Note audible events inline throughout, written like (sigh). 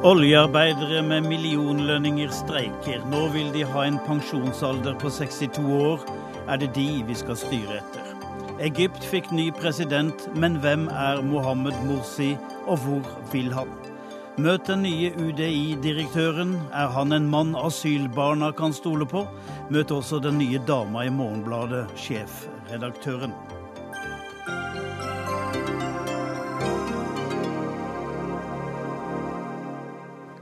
Oljearbeidere med millionlønninger streiker. Nå vil de ha en pensjonsalder på 62 år. Er det de vi skal styre etter? Egypt fikk ny president, men hvem er Mohammed Morsi, og hvor vil han? Møt den nye UDI-direktøren. Er han en mann asylbarna kan stole på? Møt også den nye dama i Morgenbladet, sjefredaktøren.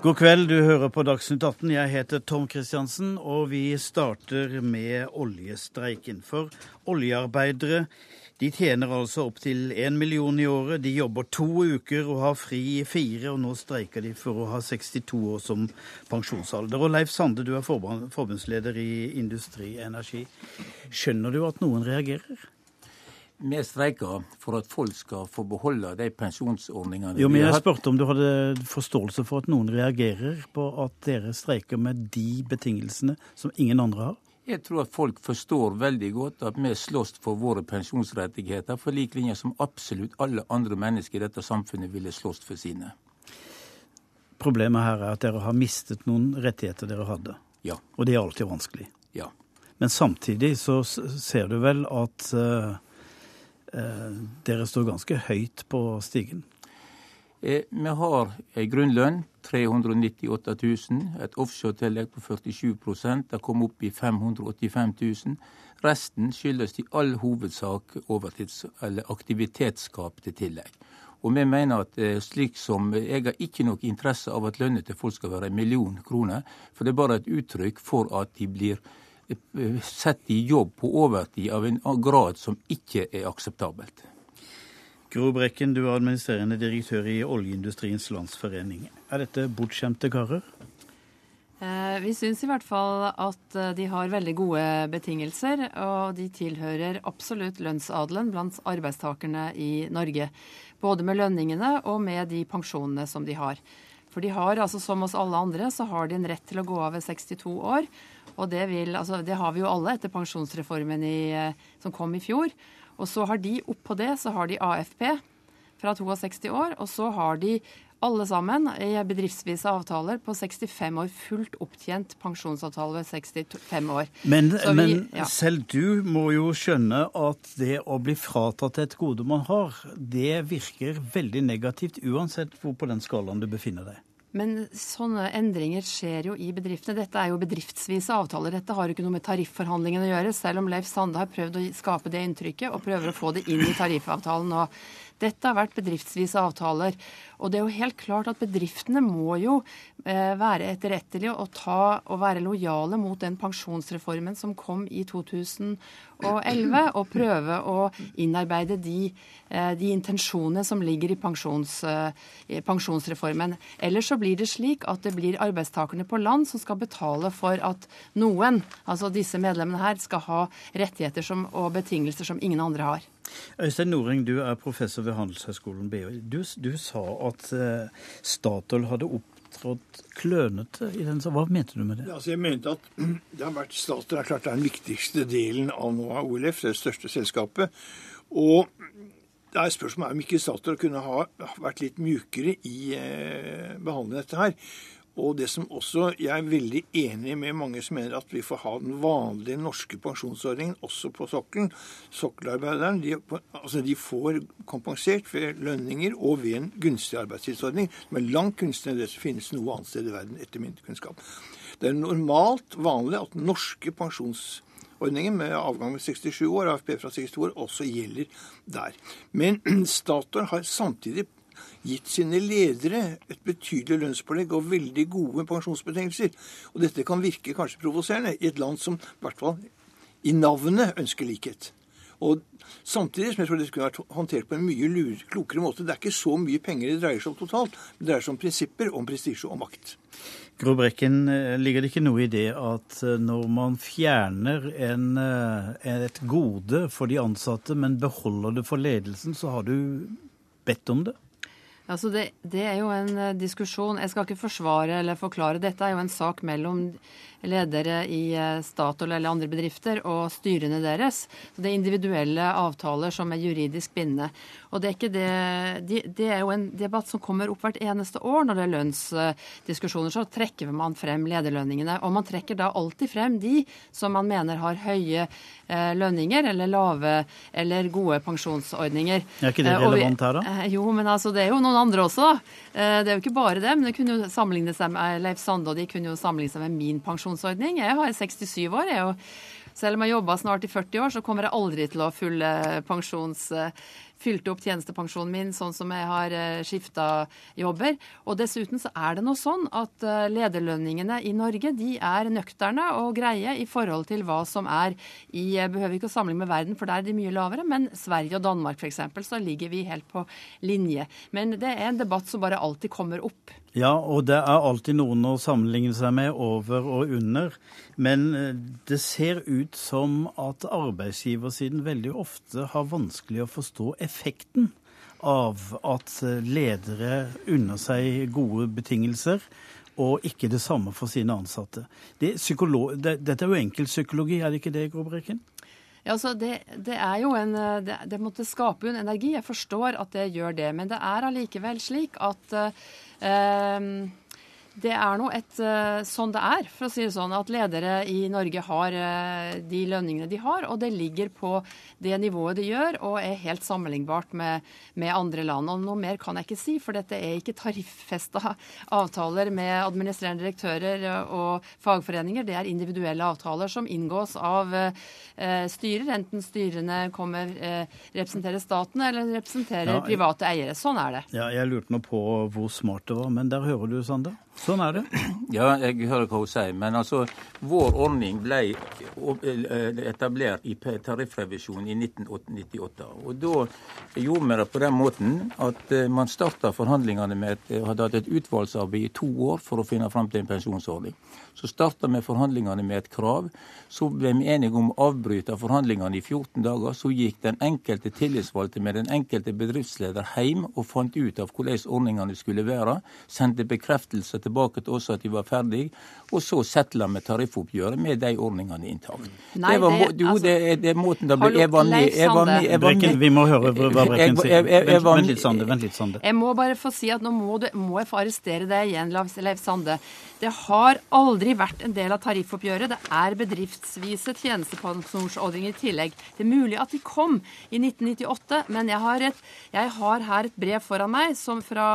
God kveld, du hører på Dagsnytt 18. Jeg heter Tom Kristiansen, og vi starter med oljestreiken. For oljearbeidere de tjener altså opptil én million i året. De jobber to uker og har fri i fire, og nå streiker de for å ha 62 år som pensjonsalder. Og Leif Sande, du er forbundsleder i Industri Energi. Skjønner du at noen reagerer? Vi streiker for at folk skal få beholde de pensjonsordningene jo, men Jeg spurte om du hadde forståelse for at noen reagerer på at dere streiker med de betingelsene som ingen andre har? Jeg tror at folk forstår veldig godt at vi slåss for våre pensjonsrettigheter for lik linje som absolutt alle andre mennesker i dette samfunnet ville slåss for sine. Problemet her er at dere har mistet noen rettigheter dere hadde. Ja. Og det er alltid vanskelig. Ja. Men samtidig så ser du vel at uh, dere står ganske høyt på stigen? Eh, vi har en grunnlønn 398 000, et offshore-tillegg på 47 Det kom opp i 585 000. Resten skyldes i all hovedsak overtids- eller aktivitetsskapte tillegg. Og vi mener at eh, slik som Jeg har ikke noe interesse av at lønna til folk skal være en million kroner, for det er bare et uttrykk for at de blir sett i jobb på overtid av en grad som ikke er akseptabelt. Gro Brekken, du er administrerende direktør i Oljeindustriens Landsforening. Er dette bortskjemte karer? Eh, vi syns i hvert fall at eh, de har veldig gode betingelser, og de tilhører absolutt lønnsadelen blant arbeidstakerne i Norge. Både med lønningene og med de pensjonene som de har. For de har, altså som oss alle andre, så har de en rett til å gå av ved 62 år. Og det, vil, altså, det har vi jo alle etter pensjonsreformen i, eh, som kom i fjor. Og så har de oppå det så har de AFP fra 62 år. Og så har de alle sammen i bedriftsvise avtaler på 65 år. Fullt opptjent pensjonsavtale ved 65 år. Men, vi, men ja. selv du må jo skjønne at det å bli fratatt et gode man har, det virker veldig negativt uansett hvor på den skalaen du befinner deg. Men sånne endringer skjer jo i bedriftene. Dette er jo bedriftsvise avtaler. Dette har jo ikke noe med tarifforhandlingene å gjøre, selv om Leif Sande har prøvd å skape det inntrykket og prøver å få det inn i tariffavtalen nå. Dette har vært bedriftsvise avtaler. Og det er jo helt klart at bedriftene må jo eh, være etterrettelige og, ta, og være lojale mot den pensjonsreformen som kom i 2011, og prøve å innarbeide de, eh, de intensjonene som ligger i, pensjons, eh, pensjonsreformen. Ellers så blir det slik at det blir arbeidstakerne på land som skal betale for at noen, altså disse medlemmene her, skal ha rettigheter som, og betingelser som ingen andre har. Øystein Noring, du er professor ved Handelshøyskolen BI. Du, du, sa at uh, Statoil hadde opptrådt klønete i den Hva mente du med det? Ja, altså jeg mente at (clears throat) det har vært Statoil er klart det er den viktigste delen av NOAH OLF, det største selskapet. Og det er spørsmålet om ikke Statoil kunne ha vært litt mjukere i eh, behandlingen av dette her. Og det som også, Jeg er veldig enig med mange som mener at vi får ha den vanlige norske pensjonsordningen også på sokkelen. Sokkelarbeideren de, altså de får kompensert ved lønninger og ved en gunstig arbeidstidsordning som er langt gunstigere enn det som finnes noe annet sted i verden, etter min kunnskap. Det er normalt vanlig at norske pensjonsordninger med avgang med 67 år, AFP fra 62 år, også gjelder der. Men (clears throat) Statoil har samtidig gitt sine ledere et betydelig lønnspålegg og veldig gode pensjonsbetingelser. Og dette kan virke kanskje provoserende i et land som i hvert fall i navnet ønsker likhet. Og Samtidig som jeg tror det skulle vært håndtert på en mye klokere måte. Det er ikke så mye penger det dreier seg om totalt. Det dreier seg om prinsipper, om prestisje og makt. Gro Brekken, eh, ligger det ikke noe i det at eh, når man fjerner en, eh, et gode for de ansatte, men beholder det for ledelsen, så har du bedt om det? Altså det, det, er jo en eh, diskusjon. Jeg skal ikke forsvare eller forklare. Dette er jo en sak mellom ledere i eh, Statoil eller andre bedrifter og styrene deres. Det er individuelle avtaler som er juridisk bindende. Og det er, ikke det, det er jo en debatt som kommer opp hvert eneste år når det er lønnsdiskusjoner. Så trekker man frem lederlønningene. Og man trekker da alltid frem de som man mener har høye eh, lønninger eller lave eller gode pensjonsordninger. Er ikke det eh, relevant her, da? Jo, men altså det er jo noen andre også. Det er jo ikke bare det. Men det kunne jo sammenligne seg med Leif Sande, og de kunne jo sammenligne seg med min pensjonsordning. Jeg har 67 år. jeg er jo selv om jeg har jobba snart i 40 år, så kommer jeg aldri til å fylle pensjons fylte opp tjenestepensjonen min sånn som jeg har eh, skifta jobber. Og dessuten så er det nå sånn at eh, lederlønningene i Norge de er nøkterne og greie i forhold til hva som er i Jeg behøver ikke å sammenligne med verden, for der er de mye lavere, men Sverige og Danmark f.eks. så ligger vi helt på linje. Men det er en debatt som bare alltid kommer opp. Ja, og det er alltid noen å sammenligne seg med over og under. Men eh, det ser ut som at arbeidsgiversiden veldig ofte har vanskelig å forstå effekten av at ledere unner seg gode betingelser, og ikke det samme for sine ansatte. Det det, dette er jo enkeltpsykologi, er det ikke det, Gråbrekken? Ja, altså det, det, er jo en det, det måtte skape en energi. Jeg forstår at det gjør det. Men det er allikevel slik at uh, det er nå et uh, sånn det er, for å si det sånn, at ledere i Norge har uh, de lønningene de har, og det ligger på det nivået de gjør, og er helt sammenlignbart med, med andre land. Og noe mer kan jeg ikke si, for dette er ikke tariffesta avtaler med administrerende direktører og fagforeninger. Det er individuelle avtaler som inngås av styrer, enten styrene kommer representerer staten eller representerer ja, private eiere. Sånn er det. Ja, jeg lurte nå på hvor smart det var, men der hører du, Sander. Sånn er det. (clears throat) Ja, jeg hører hva hun sier. Men altså, vår ordning ble eh, etablert i tariffrevisjonen i 1998. Og da gjorde vi det på den måten at eh, man starta forhandlingene med et, hadde hatt et utvalgsarbeid i to år for å finne fram til en pensjonsordning. Så starta vi forhandlingene med et krav. Så ble vi enige om å avbryte forhandlingene i 14 dager. Så gikk den enkelte tillitsvalgte med den enkelte bedriftsleder hjem og fant ut av hvordan ordningene skulle være. Sendte bekreftelser tilbake til oss at de var ferdige. Og så settla vi tariffoppgjøret med de ordningene intakt. Nei, det, var, jo, altså, det, er, det er måten det ble Jeg var med. Jeg var med, jeg var med. Vi må høre hva Brekken sier. Vent litt, Sande. Vent litt, Sande. Jeg må bare få si at nå må, du, må jeg få arrestere deg igjen, Leif Sande. Det har aldri vært en del av tariffoppgjøret. Det er bedriftsvise tjenestepensjonsordninger i tillegg. Det er mulig at de kom i 1998, men jeg har, et, jeg har her et brev foran meg fra,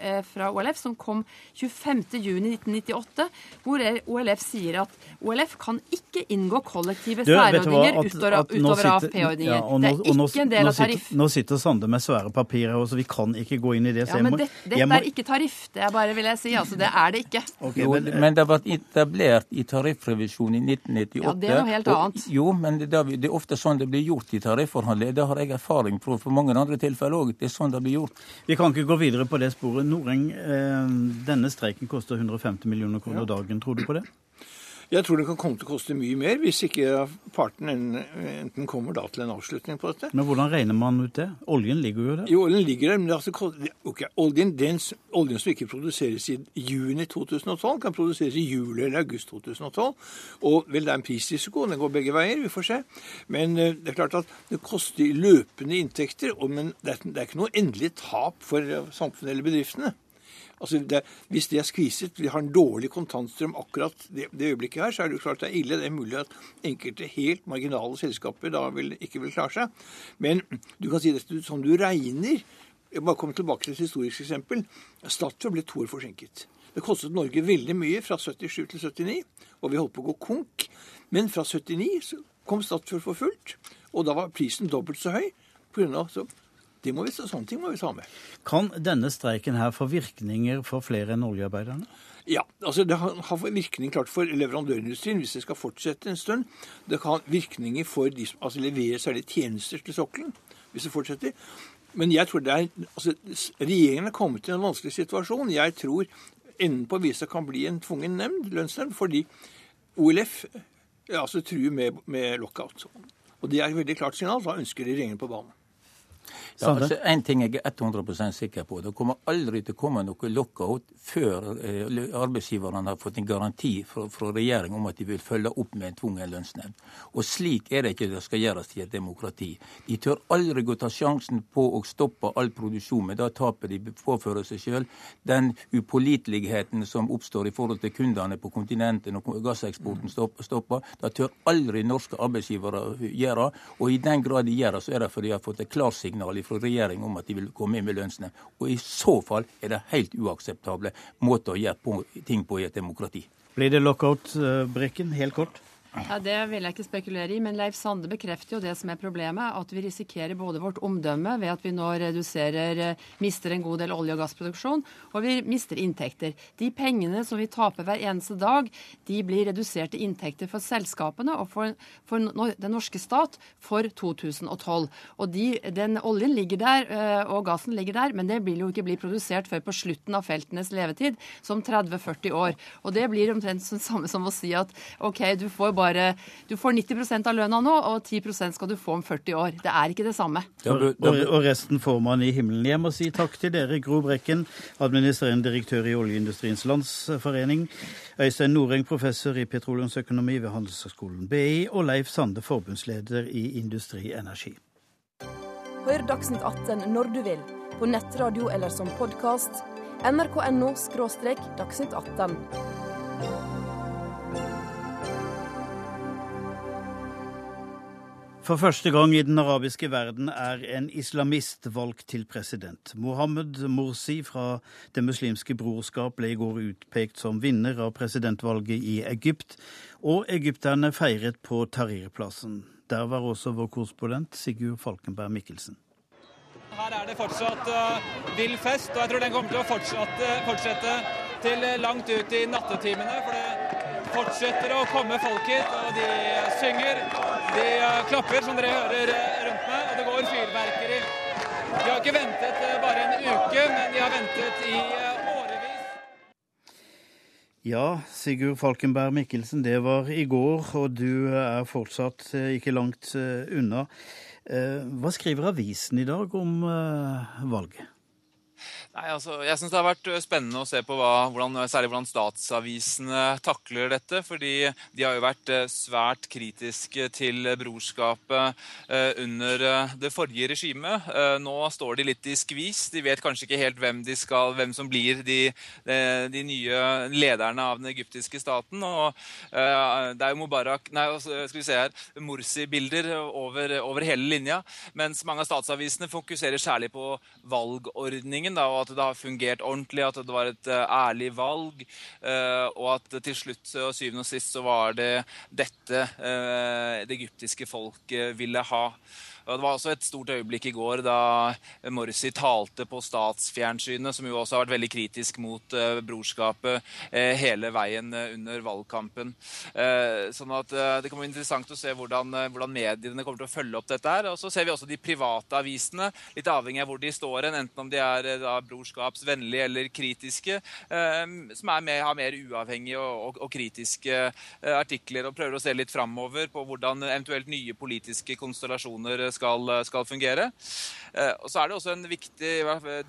eh, fra, OLF som kom 25.6.1998, hvor OLF sier at OLF kan ikke inngå kollektive særordninger utover, utover AFP-ordninger. Ja, det er ikke en del av tariff. Nå sitter Sande med svære papirer, så vi kan ikke gå inn i det. Ja, men det, dette må, er ikke tariff. Det er bare, vil jeg si. Altså, det er det ikke. Okay, jo, men, men, det ble etablert i tariffrevisjonen i 1998. Ja, Det er noe helt annet. Og, jo, men det, det, er ofte sånn det blir gjort i tarifforhandlinger. Det har jeg erfaring fra for mange andre tilfeller òg. Det er sånn det blir gjort. Vi kan ikke gå videre på det sporet. Noreng, eh, denne streiken koster 150 millioner kroner ja. dagen. Tror du på det? Jeg tror det kan komme til å koste mye mer hvis ikke parten enten kommer da til en avslutning på dette. Men hvordan regner man ut det? Oljen ligger jo der. Jo, oljen ligger der, men altså, okay, oljen, den, oljen som ikke produseres i juni 2012, kan produseres i juli eller august 2012. Og vel, det er en prisrisiko, den går begge veier, vi får se. Men uh, det er klart at det koster løpende inntekter, og, men det er, det er ikke noe endelig tap for samfunnet eller bedriftene. Altså det, hvis det er skviset, vi har en dårlig kontantstrøm akkurat det, det, øyeblikket her, så er det jo klart det er ille. Det er mulig at enkelte helt marginale selskaper da vil, ikke vil klare seg. Men du kan si det som du regner. Jeg bare kommer tilbake til et historisk eksempel. Statoil ble to år forsinket. Det kostet Norge veldig mye fra 77 til 79, og vi holdt på å gå konk. Men fra 79 så kom Statoil for fullt, og da var prisen dobbelt så høy. På vi, sånne ting må vi ta med. Kan denne streiken her få virkninger for flere enn oljearbeiderne? Ja, altså det har virkning klart for leverandørindustrien hvis det skal fortsette en stund. Det kan ha virkninger for de som altså leverer særlig tjenester til sokkelen hvis det fortsetter. Men jeg tror det er, altså regjeringen er kommet til en vanskelig situasjon. Jeg tror enden på visa kan bli en tvungen nemnd, lønnsnemnd, fordi OLF altså truer med, med lockout. Og det er et veldig klart signal. Da ønsker regjeringen på banen. Ja, altså, en ting jeg er 100% sikker på. Det kommer aldri til å komme noe lockout før eh, arbeidsgiverne har fått en garanti fra, fra regjeringen om at de vil følge opp med en tvungen lønnsnemnd. Og slik er det ikke det skal gjøres i et demokrati. De tør aldri gå ta sjansen på å stoppe all produksjon, men da taper de påfører seg sjøl. Den upåliteligheten som oppstår i forhold til kundene på kontinentet når gasseksporten stopper, da tør aldri norske arbeidsgivere gjøre. Og i den grad de gjør det, så er det fordi de har fått et klarsignal fra regjeringa om at de vil komme inn med lønnsene. Og i så fall er det helt uakseptable måter å gjøre ting på i et demokrati. Blir det lockout, Brekken, helt kort? Ja, Det vil jeg ikke spekulere i, men Leif Sande bekrefter jo det som er problemet. At vi risikerer både vårt omdømme ved at vi nå reduserer, eh, mister en god del olje- og gassproduksjon, og vi mister inntekter. De pengene som vi taper hver eneste dag, de blir redusert til inntekter for selskapene og for, for den norske stat for 2012. Og de, den oljen ligger der, eh, og gassen ligger der, men det vil jo ikke bli produsert før på slutten av feltenes levetid, som 30-40 år. Og det blir omtrent det samme som å si at OK, du får bare bare Du får 90% av lønna nå, og 10% skal du få om 40 år. Det er ikke det samme. Og, og resten får man i himmelen. Jeg må si takk til dere, Gro Brekken, administrerende direktør i Oljeindustriens Landsforening, Øystein Noreng, professor i petroleumsøkonomi ved Handelshøyskolen BI, og Leif Sande, forbundsleder i Industri Energi. Hør Dagsnytt 18 når du vil, på nettradio eller som podkast. nrk.no – dagsnytt 18. For første gang i den arabiske verden er en islamist valgt til president. Mohammed Morsi fra Det muslimske brorskap ble i går utpekt som vinner av presidentvalget i Egypt, og egypterne feiret på Tahrir-plassen. Der var også vår korrespondent Sigurd Falkenberg Mikkelsen. Her er det fortsatt uh, vill fest, og jeg tror den kommer til å fortsette, fortsette til langt ut i nattetimene. for det fortsetter å komme folk hit, og de synger. De eh, klapper, som dere hører eh, rundt meg, og det går fyrverkeri. De har ikke ventet eh, bare en uke, men de har ventet i årevis. Ja, Sigurd Falkenberg Mikkelsen, det var i går, og du er fortsatt ikke langt unna. Hva skriver avisen i dag om valget? Nei, altså, jeg syns det har vært spennende å se på hva, hvordan, særlig hvordan statsavisene takler dette. Fordi de har jo vært svært kritiske til brorskapet under det forrige regimet. Nå står de litt i skvis. De vet kanskje ikke helt hvem, skal, hvem som blir de, de, nye lederne av den egyptiske staten. Og det er jo Mubarak Nei, altså, skal vi se her Morsi-bilder over, over, hele linja. Mens mange av statsavisene fokuserer særlig på valgordningen. Da, og at det har fungert ordentlig, at det var et uh, ærlig valg. Uh, og at til slutt og syvende og sist så var det dette det egyptiske folket ville ha. Og det var også et stort øyeblikk i går da Morsi talte på statsfjernsynet, som jo også har vært veldig kritisk mot uh, brorskapet uh, hele veien uh, under valgkampen. sånn at Det kommer interessant å se hvordan, hvordan, mediene kommer til å følge opp dette. her. Og Så ser vi også de private avisene, litt avhengig av hvor de står hen, enten om de er da, brorskapsvennlige eller kritiske, som mer, har mer uavhengige og, og, og kritiske artikler og prøver å se litt framover på hvordan eventuelt nye politiske konstellasjoner skal, skal fungere. Eh, og så er det også en viktig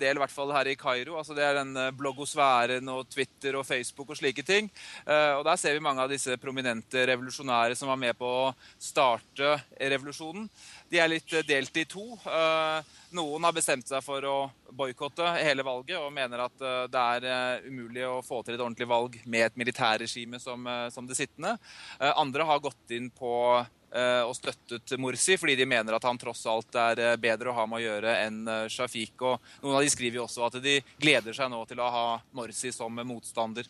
del, i hvert fall her i Kairo. altså Det er den eh, bloggosfæren og Twitter og Facebook og slike ting. Eh, og Der ser vi mange av disse prominente revolusjonære som var med på å starte revolusjonen. De er litt delt i to. Noen har bestemt seg for å boikotte hele valget og mener at det er umulig å få til et ordentlig valg med et militærregime som, som det sittende. Andre har gått inn på Eh, og støttet Morsi, fordi de mener at han tross alt er eh, bedre å ha med å gjøre enn eh, Shafik. Og noen av de skriver jo også at de gleder seg nå til å ha Morsi som motstander.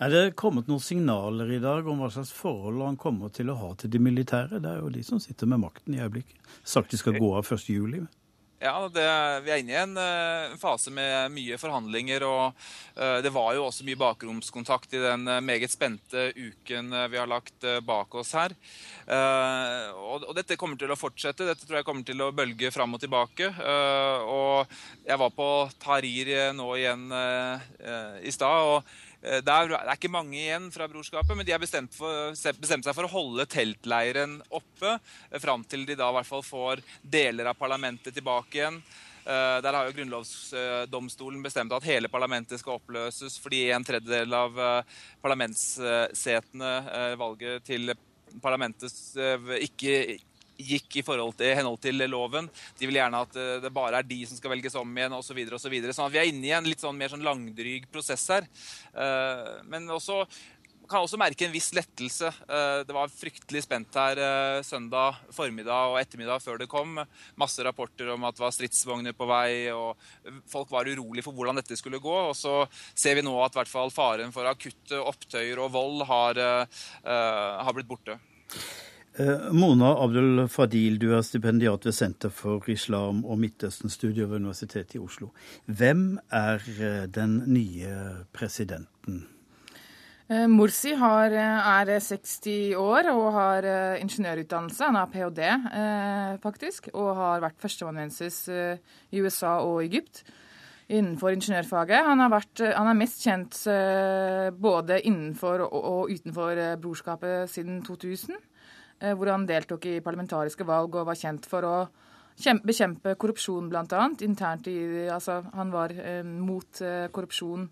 Er det kommet noen signaler i dag om hva slags forhold han kommer til å ha til de militære? Det er jo de som sitter med makten i øyeblikket. Sagt de skal gå av 1.7. Ja, det, Vi er inne i en uh, fase med mye forhandlinger. og uh, Det var jo også mye bakromskontakt i den uh, meget spente uken vi har lagt bak oss her. Og, og, Dette kommer til å fortsette. Dette tror jeg kommer til å bølge fram og tilbake. og Jeg var på Tahrir nå igjen i stad. og det er, det er, ikke mange igjen fra brorskapet, men de har bestemt, bestemt, seg for å holde teltleiren oppe eh, fram til de da i hvert fall får deler av parlamentet tilbake igjen. Der har jo grunnlovsdomstolen bestemt at hele parlamentet skal oppløses fordi en tredjedel av parlamentssetene valget til parlamentet ikke gikk i forhold til, henhold til loven. De vil gjerne at det bare er de som skal velges om igjen osv. Så så videre. sånn at vi er inne i en litt sånn mer sånn langdryg prosess her. Men også kan også merke en viss lettelse. Det var fryktelig spent her søndag formiddag og ettermiddag før det kom. Masse rapporter om at det var stridsvogner på vei, og folk var urolig for hvordan dette skulle gå. Og så ser vi nå at hvert fall faren for akutte opptøyer og vold har, har blitt borte. Eh, Mona Abdul Fadil, du er stipendiat ved Senter for islam og Midtøsten-studier ved Universitetet i Oslo. Hvem er eh, den nye presidenten? Eh, Morsi har, er 60 år og har ingeniørutdannelse. Han har ph.d., faktisk, og har vært førsteamanuensis i USA og Egypt innenfor ingeniørfaget. Han, vært, han, er mest kjent både innenfor og utenfor brorskapet siden 2000. Eh, hvor han deltok i parlamentariske valg og var kjent for å bekjempe korrupsjon, bl.a. internt i Altså, han var eh, mot eh, korrupsjon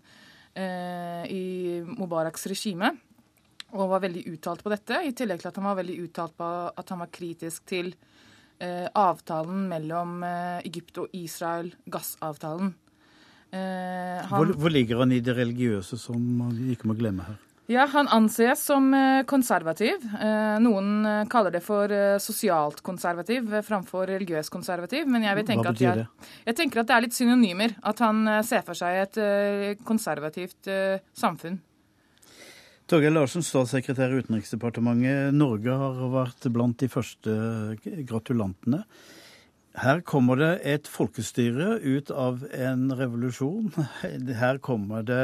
i Mubaraks regime og var veldig uttalt på dette. I tillegg til at han var veldig uttalt på at han var kritisk til avtalen mellom Egypt og Israel, gassavtalen. Han, hvor, hvor ligger han i det religiøse som vi ikke må glemme her? Ja, Han anses som eh, konservativ. Eh, noen eh, kaller det for sosialt konservativ framfor religiøs konservativ. Men jeg Hva betyr det? Jeg tenker at det er litt synonymer. At han ser for seg et konservativt samfunn. Torgeir Larsen, statssekretær i Utenriksdepartementet. Norge har vært blant de første gratulantene. Her kommer det et folkestyre ut av en revolusjon. (laughs) Her kommer det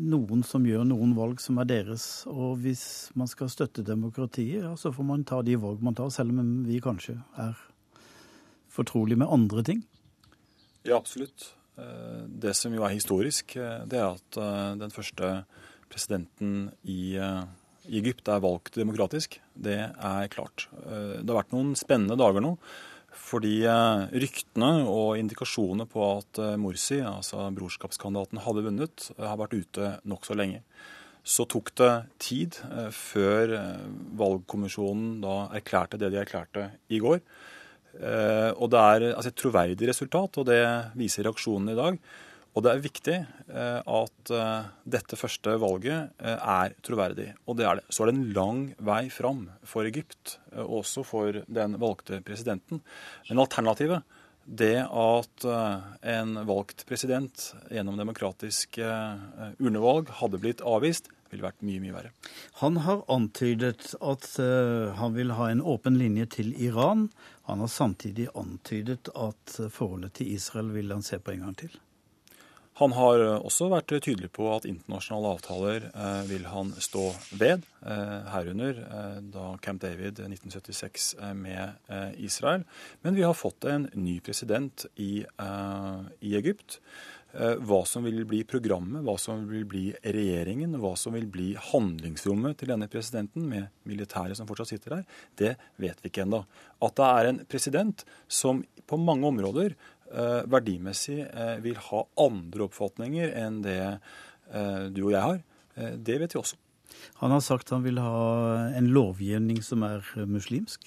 noen som gjør noen valg som er deres. Og hvis man skal støtte demokratiet, ja, så får man ta de valg man tar, selv om vi kanskje er fortrolig med andre ting. Ja, absolutt. Eh, det som jo er historisk, eh, det er at eh, den første presidenten i Egypt er valgt demokratisk. Det er klart. Det har vært noen spennende dager nå. Fordi eh, ryktene og indikasjonene på at eh, Morsi, altså brorskapskandidaten, hadde vunnet, eh, har vært ute nokså lenge. Så tok det tid før valgkommisjonen da erklærte det de erklærte i går. Og det er altså, et troverdig resultat, og det viser reaksjonene i dag. Og det er viktig eh, at eh, dette første valget eh, er troverdig. Og det er det. Så er det en lang vei fram for Egypt, også for den valgte presidenten. Men alternativet, det at en valgt president gjennom demokratisk urnevalg hadde blitt avvist, ville vært mye, mye verre. Han har antydet at han vil ha en åpen linje til Iran. Han har samtidig antydet at forholdet til Israel vil han se på en gang til. Han har eh, også vært tydelig på at internasjonale avtaler eh, vil han stå ved, eh, herunder da Camp David 1976 med Israel. Men vi har fått en ny president i, i Egypt. Hva som vil bli programmet, hva som vil bli regjeringen, hva som vil bli handlingsrommet til denne presidenten, med militæret som fortsatt sitter der, det vet vi ikke ennå. At det er en president som på mange områder verdimessig eh, vil ha andre oppfatninger enn det eh, du og jeg har. Det vet vi også. Han har sagt han vil ha en lovgivning som er muslimsk.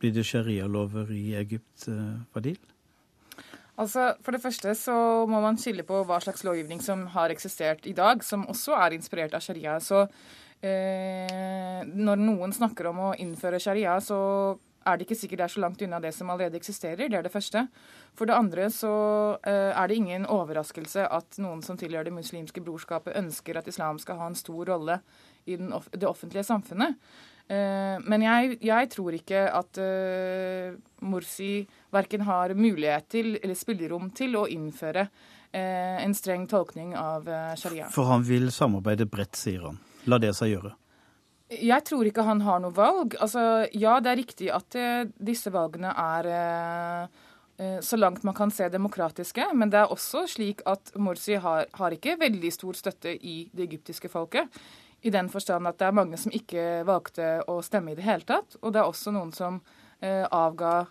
Blir det sharialover i Egypt, Fadil? Altså, For det første så må man skille på hva slags lovgivning som har eksistert i dag, som også er inspirert av sharia. Så eh, når noen snakker om å innføre sharia, så er det ikke sikkert det er så langt unna det som allerede eksisterer. Det er det første. For det andre så uh, er det ingen overraskelse at noen som tilhører det muslimske brorskapet, ønsker at islam skal ha en stor rolle i off det offentlige samfunnet. Uh, men jeg, jeg, tror ikke at uh, Morsi verken har mulighet til eller spillerom til å innføre en streng tolkning av sharia. For han vil samarbeide bredt, sier han. La det seg gjøre. Jeg tror ikke han har noe valg. Altså, ja, det er riktig at uh, disse valgene er uh, uh, så langt man kan se demokratiske, men det er også slik at Morsi har, har, ikke veldig stor støtte i det egyptiske folket. I den forstand at det er mange som ikke valgte å stemme i det hele tatt. Og det er også noen som avga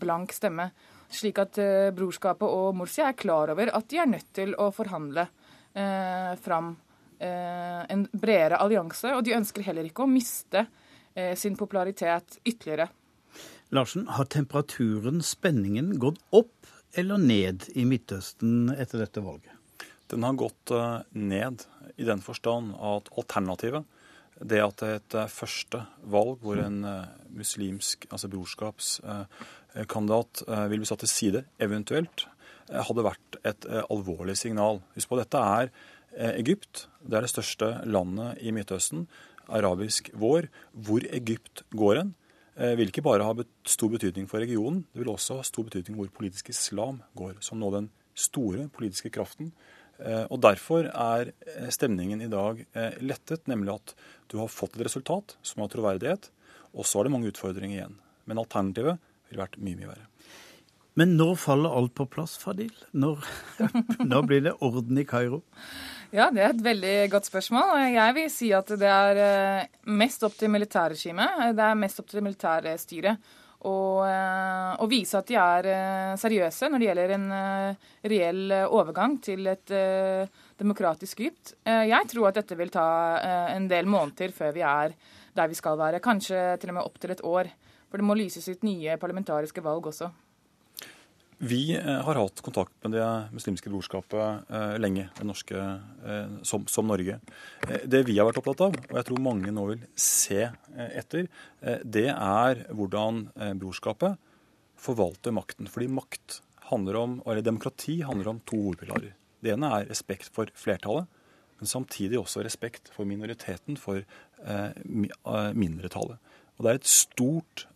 blank stemme. Slik at brorskapet og Morsi er klar over at de er nødt til å forhandle fram en bredere allianse. Og de ønsker heller ikke å miste sin popularitet ytterligere. Larsen, har temperaturen, spenningen, gått opp eller ned i Midtøsten etter dette valget? Den har gått ned i den forstand at alternativet det at et eh, første valg hvor en eh, muslimsk, altså brorskapskandidat eh, vil bli satt til side, eventuelt, hadde vært et alvorlig signal. Husk på, dette er Egypt. Det er det største landet i Midtøsten. Arabisk vår. Hvor Egypt går hen, vil ikke bare ha stor betydning for regionen, det vil også ha stor betydning hvor politisk islam går, som nå den store politiske kraften Eh, og Derfor er eh, stemningen i dag eh, lettet, nemlig at du har fått et resultat som har troverdighet, og så er det mange utfordringer igjen. Men alternativet ville vært mye, mye verre. Men når faller alt på plass, Fadil? Når, (laughs) når blir det orden i Kairo? Ja, det er et veldig godt spørsmål. Jeg vil si at det er mest opp til militærregimet. Det er mest opp til militærstyret og, eh, vise at de er eh, seriøse når det gjelder en eh, reell overgang til et demokratisk Egypt. Jeg tror at dette vil ta en del måneder før vi er der vi skal være. Kanskje til og med opptil et år. For det må lyses ut nye parlamentariske valg også. Vi eh, har hatt kontakt med Det muslimske brorskapet eh, lenge, det norske, eh, som, som, Norge. Det vi har vært opptatt av, og jeg tror mange nå vil se etter, det er hvordan brorskapet forvalter makten. Fordi makt handler om, eller demokrati handler om to hovedpilarer. Det ene er respekt for flertallet, men samtidig også respekt for minoriteten, for mindretallet. Og det er et stort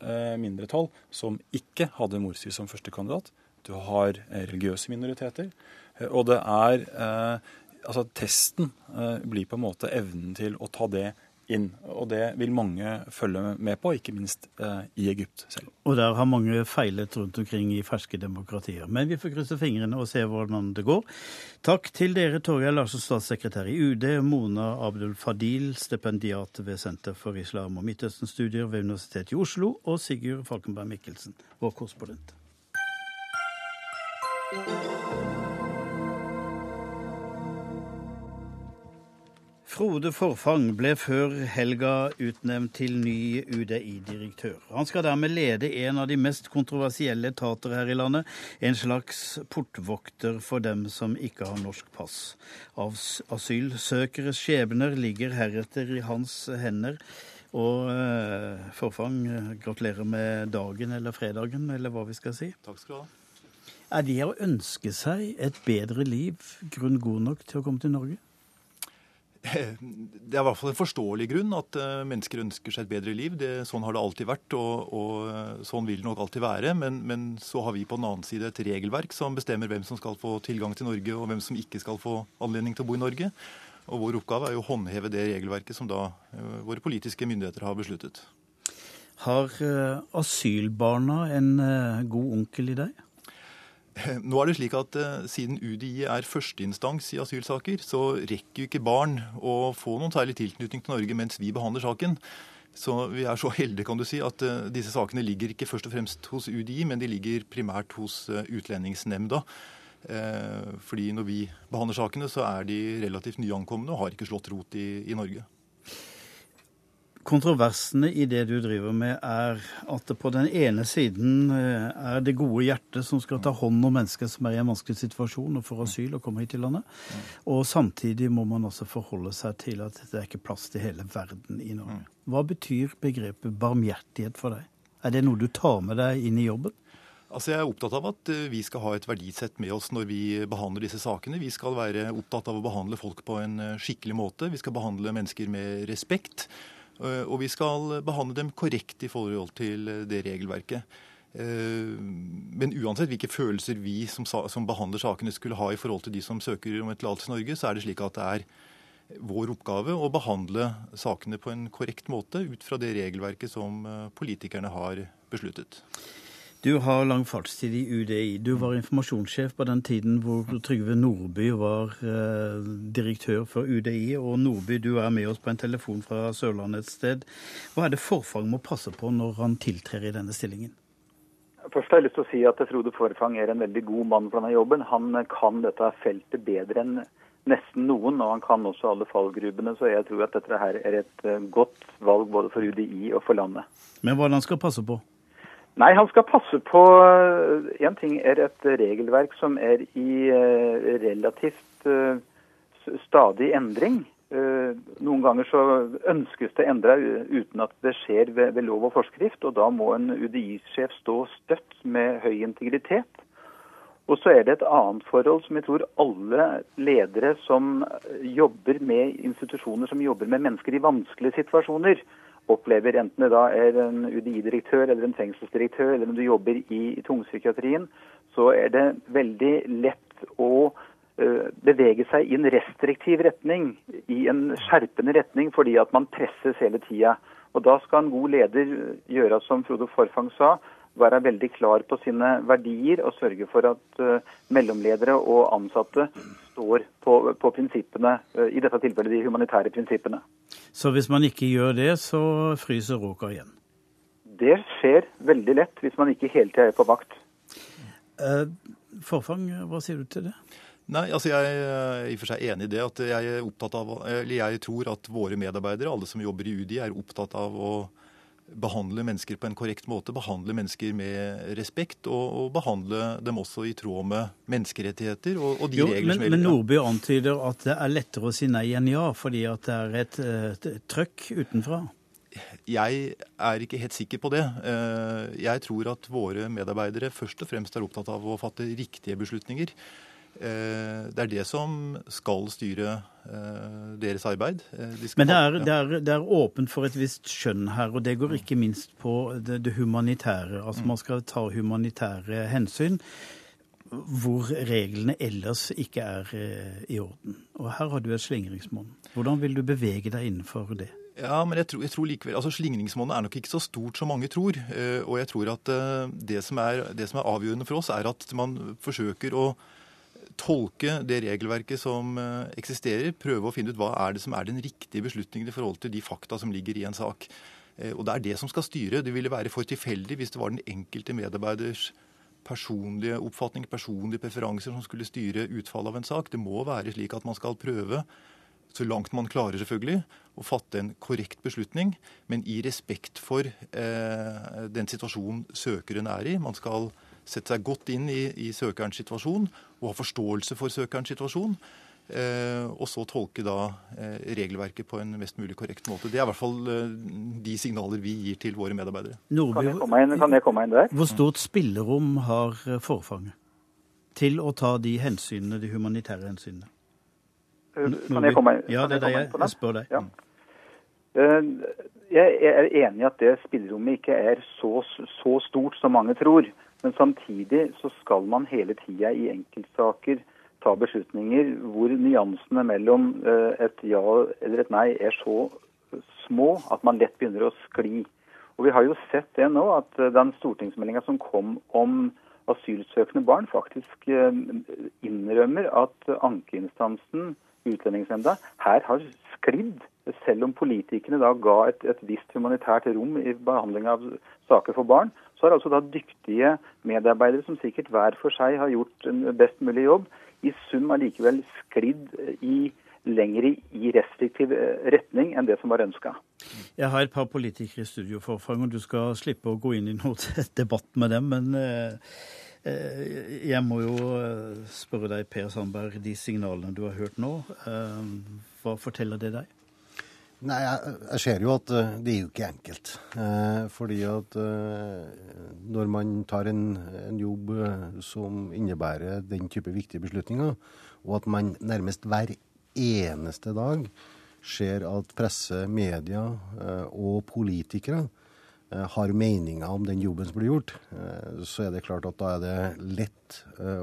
mindretall som ikke hadde Morsi som førstekandidat du har eh, religiøse minoriteter. Eh, og det er eh, Altså, testen blir på en måte evnen til å ta det inn. Og det vil mange følge med på, ikke minst i Egypt selv. Og der har mange feilet rundt omkring i ferske demokratier. Men vi får krysse fingrene og se hvordan det går. Takk til dere, Torgeir Larsen, statssekretær i UD, Mona Abdul Fadil, stipendiat ved Senter for islam og Midtøsten-studier ved Universitetet i Oslo, og Sigurd Falkenberg Mikkelsen, vår korrespondent. Frode Forfang ble før helga utnevnt til ny UDI-direktør. Han skal dermed lede en av de mest kontroversielle etater her i landet. En slags portvokter for dem som ikke har norsk pass. Asylsøkeres skjebner ligger heretter i hans hender. Og uh, Forfang, gratulerer med dagen eller fredagen, eller hva vi skal si. Takk skal du ha. Er det å ønske seg et bedre liv grunn god nok til å komme til Norge? Det er i hvert fall en forståelig grunn at eh, mennesker ønsker seg et bedre liv. Det, sånn har det alltid vært, og, og, eh, sånn vil det nok alltid være. Men, men, så har vi på den annen side et regelverk som bestemmer hvem som skal få tilgang til Norge, og hvem som ikke skal få anledning til å bo i Norge. Og vår oppgave er jo å håndheve det regelverket som da uh, våre politiske myndigheter har besluttet. Har asylbarna en god onkel i deg? (laughs) Nå er det slik at uh, Siden UDI er førsteinstans i asylsaker, så rekker jo ikke barn å få noen særlig tilknytning til Norge mens vi behandler saken. Så vi er så (laughs) heldige kan du si, at uh, disse sakene ligger ikke først og fremst hos UDI, men de ligger primært hos uh, Utlendingsnemnda. Fordi når vi behandler sakene, så er de relativt nyankomne og har ikke slått rot i, i Norge. Kontroversene i det du driver med, er at det på den ene siden eh, er det gode hjertet som skal ta hånd om mennesker som er i en vanskelig situasjon og får asyl og kommer hit til landet. Og samtidig må man også forholde seg til at det er ikke plass til hele verden i Norge. Hva betyr begrepet barmhjertighet for deg? Er det noe du tar med deg inn i jobben? Altså Jeg er opptatt av at eh, vi skal ha et verdisett med oss når vi behandler disse sakene. Vi skal være opptatt av å behandle folk på en eh, skikkelig måte. Vi skal behandle mennesker med respekt. Eh, og vi skal behandle dem korrekt i forhold til eh, det regelverket. Eh, men uansett hvilke følelser vi som, som, behandler sakene skulle ha i forhold til de som søker om et tillatelse i Norge, så er det slik at det er vår oppgave å behandle sakene på en korrekt måte ut fra det regelverket som politikerne har besluttet. Du har lang fartstid i UDI. Du var informasjonssjef på den tiden hvor Trygve Nordby var eh, direktør for UDI. Og Nordby, du er med oss på en telefon fra Sørlandet et sted. Hva er det Forfang må passe på når han tiltrer i denne stillingen? Først har jeg lyst til å si at Frode Forfang er en veldig god mann for denne jobben. Han kan dette feltet bedre enn nesten noen, og han kan også alle fallgrubene. Så jeg tror at dette her er et eh, godt valg både for UDI og for landet. Men hva er det han skal passe på? Nei, han skal passe på En ting er et regelverk som er i relativt stadig endring. Eh, noen ganger så ønskes det endra uten at det skjer ved, ved, lov og forskrift, og da må en UDI-sjef stå støtt med høy integritet. Og så er det et annet forhold som jeg tror alle ledere som jobber med institusjoner som jobber med mennesker i vanskelige situasjoner, opplever, enten det da er en UDI-direktør eller en fengselsdirektør, eller om du jobber i, i tungpsykiatrien, så er det veldig lett å Eh, bevege seg i en restriktiv retning, i en skjerpende retning, fordi at man presses hele tida. Og Da skal en god leder gjøre som Frode Forfang sa, være veldig klar på sine verdier og sørge for at uh, mellomledere og ansatte står på, på prinsippene, i dette tilfellet de humanitære prinsippene. Så hvis man ikke gjør det, så fryser råka igjen? Det skjer veldig lett hvis man ikke hele tida er på vakt. Eh, Forfang, hva sier du til det? Nei, altså Jeg er i og for seg enig i det. at Jeg er opptatt av, eller jeg tror at våre medarbeidere, alle som jobber i UDI, er opptatt av å behandle mennesker på en korrekt måte. Behandle mennesker med respekt, og, og behandle dem også i tråd med menneskerettigheter og, og de jo, regler men, som gjelder. Men Nordby antyder at det er lettere å si nei enn ja, fordi at det er et, et trøkk utenfra. Jeg er ikke helt sikker på det. Eh, jeg tror at våre medarbeidere først og fremst er opptatt av å fatte riktige beslutninger. Eh, det er det som skal styre eh, deres arbeid. Eh, de Men det er, det, er, det er, åpent for et visst skjønn her, og det går ikke minst på det, det humanitære. Altså Man skal ta humanitære hensyn hvor reglene ellers ikke er i orden. Og her har du et slingringsmonn. Hvordan vil du bevege deg innenfor det? Ja, men jeg tror, jeg tror likevel, altså Slingringsmonnet er nok ikke så stort som mange tror. Og jeg tror at det som, er, det som er avgjørende for oss, er at man forsøker å tolke det regelverket som eh, eksisterer, prøve å finne ut hva er det som er den riktige beslutningen i forhold til de fakta som ligger i en sak. Eh, og Det er det som skal styre. Det ville være for tilfeldig hvis det var den enkelte medarbeiders personlige oppfatning, personlige preferanser som skulle styre utfallet av en sak. Det må være slik at man skal prøve, så langt man klarer selvfølgelig, å fatte en korrekt beslutning, men i respekt for eh, den situasjonen søkeren er i. Man skal sette seg godt inn i, i søkerens situasjon og ha forståelse for søkerens situasjon. Eh, og så tolke da eh, regelverket på en mest mulig korrekt måte. Det er i hvert fall eh, de signaler vi gir til våre medarbeidere. Nordby, kan, jeg komme inn, kan jeg komme inn der? Hvor stort spillerom har forfanget til å ta de hensynene, de humanitære hensynene? Eh, kan jeg komme inn? Ja, det er det jeg, jeg spør deg. Ja. Eh, jeg er enig i at det spillerommet ikke er så, så stort som mange tror. Men samtidig så skal man hele tida i enkeltsaker ta beslutninger hvor nyansene mellom eh, et ja eller et nei er så små at man lett begynner å skli. Og Vi har jo sett det nå, at eh, den stortingsmeldinga som kom om asylsøkende barn, faktisk eh, innrømmer at ankeinstansen, Utlendingsnemnda, her har sklidd. Selv om politikerne da ga et, et visst humanitært rom i behandling av saker for barn, så har altså da dyktige medarbeidere, som sikkert hver for seg har gjort en best mulig jobb, i sum allikevel sklidd i lenger i restriktiv eh, retning enn det som var ønska. Jeg har et par politikere i studio, Forfang, og du skal slippe å gå inn i noe (laughs) debatt med dem. Men eh, eh, jeg må jo spørre deg, Per Sandberg, de signalene du har hørt nå, hva forteller det deg? Nei, jeg, jeg, ser jo at uh, det er jo ikke enkelt. Uh, fordi at uh, når man tar en, en jobb som innebærer den type viktige beslutninger, og at man nærmest hver eneste dag ser at presse, media og politikere har meninger om den jobben som blir gjort, så er det klart at da er det lett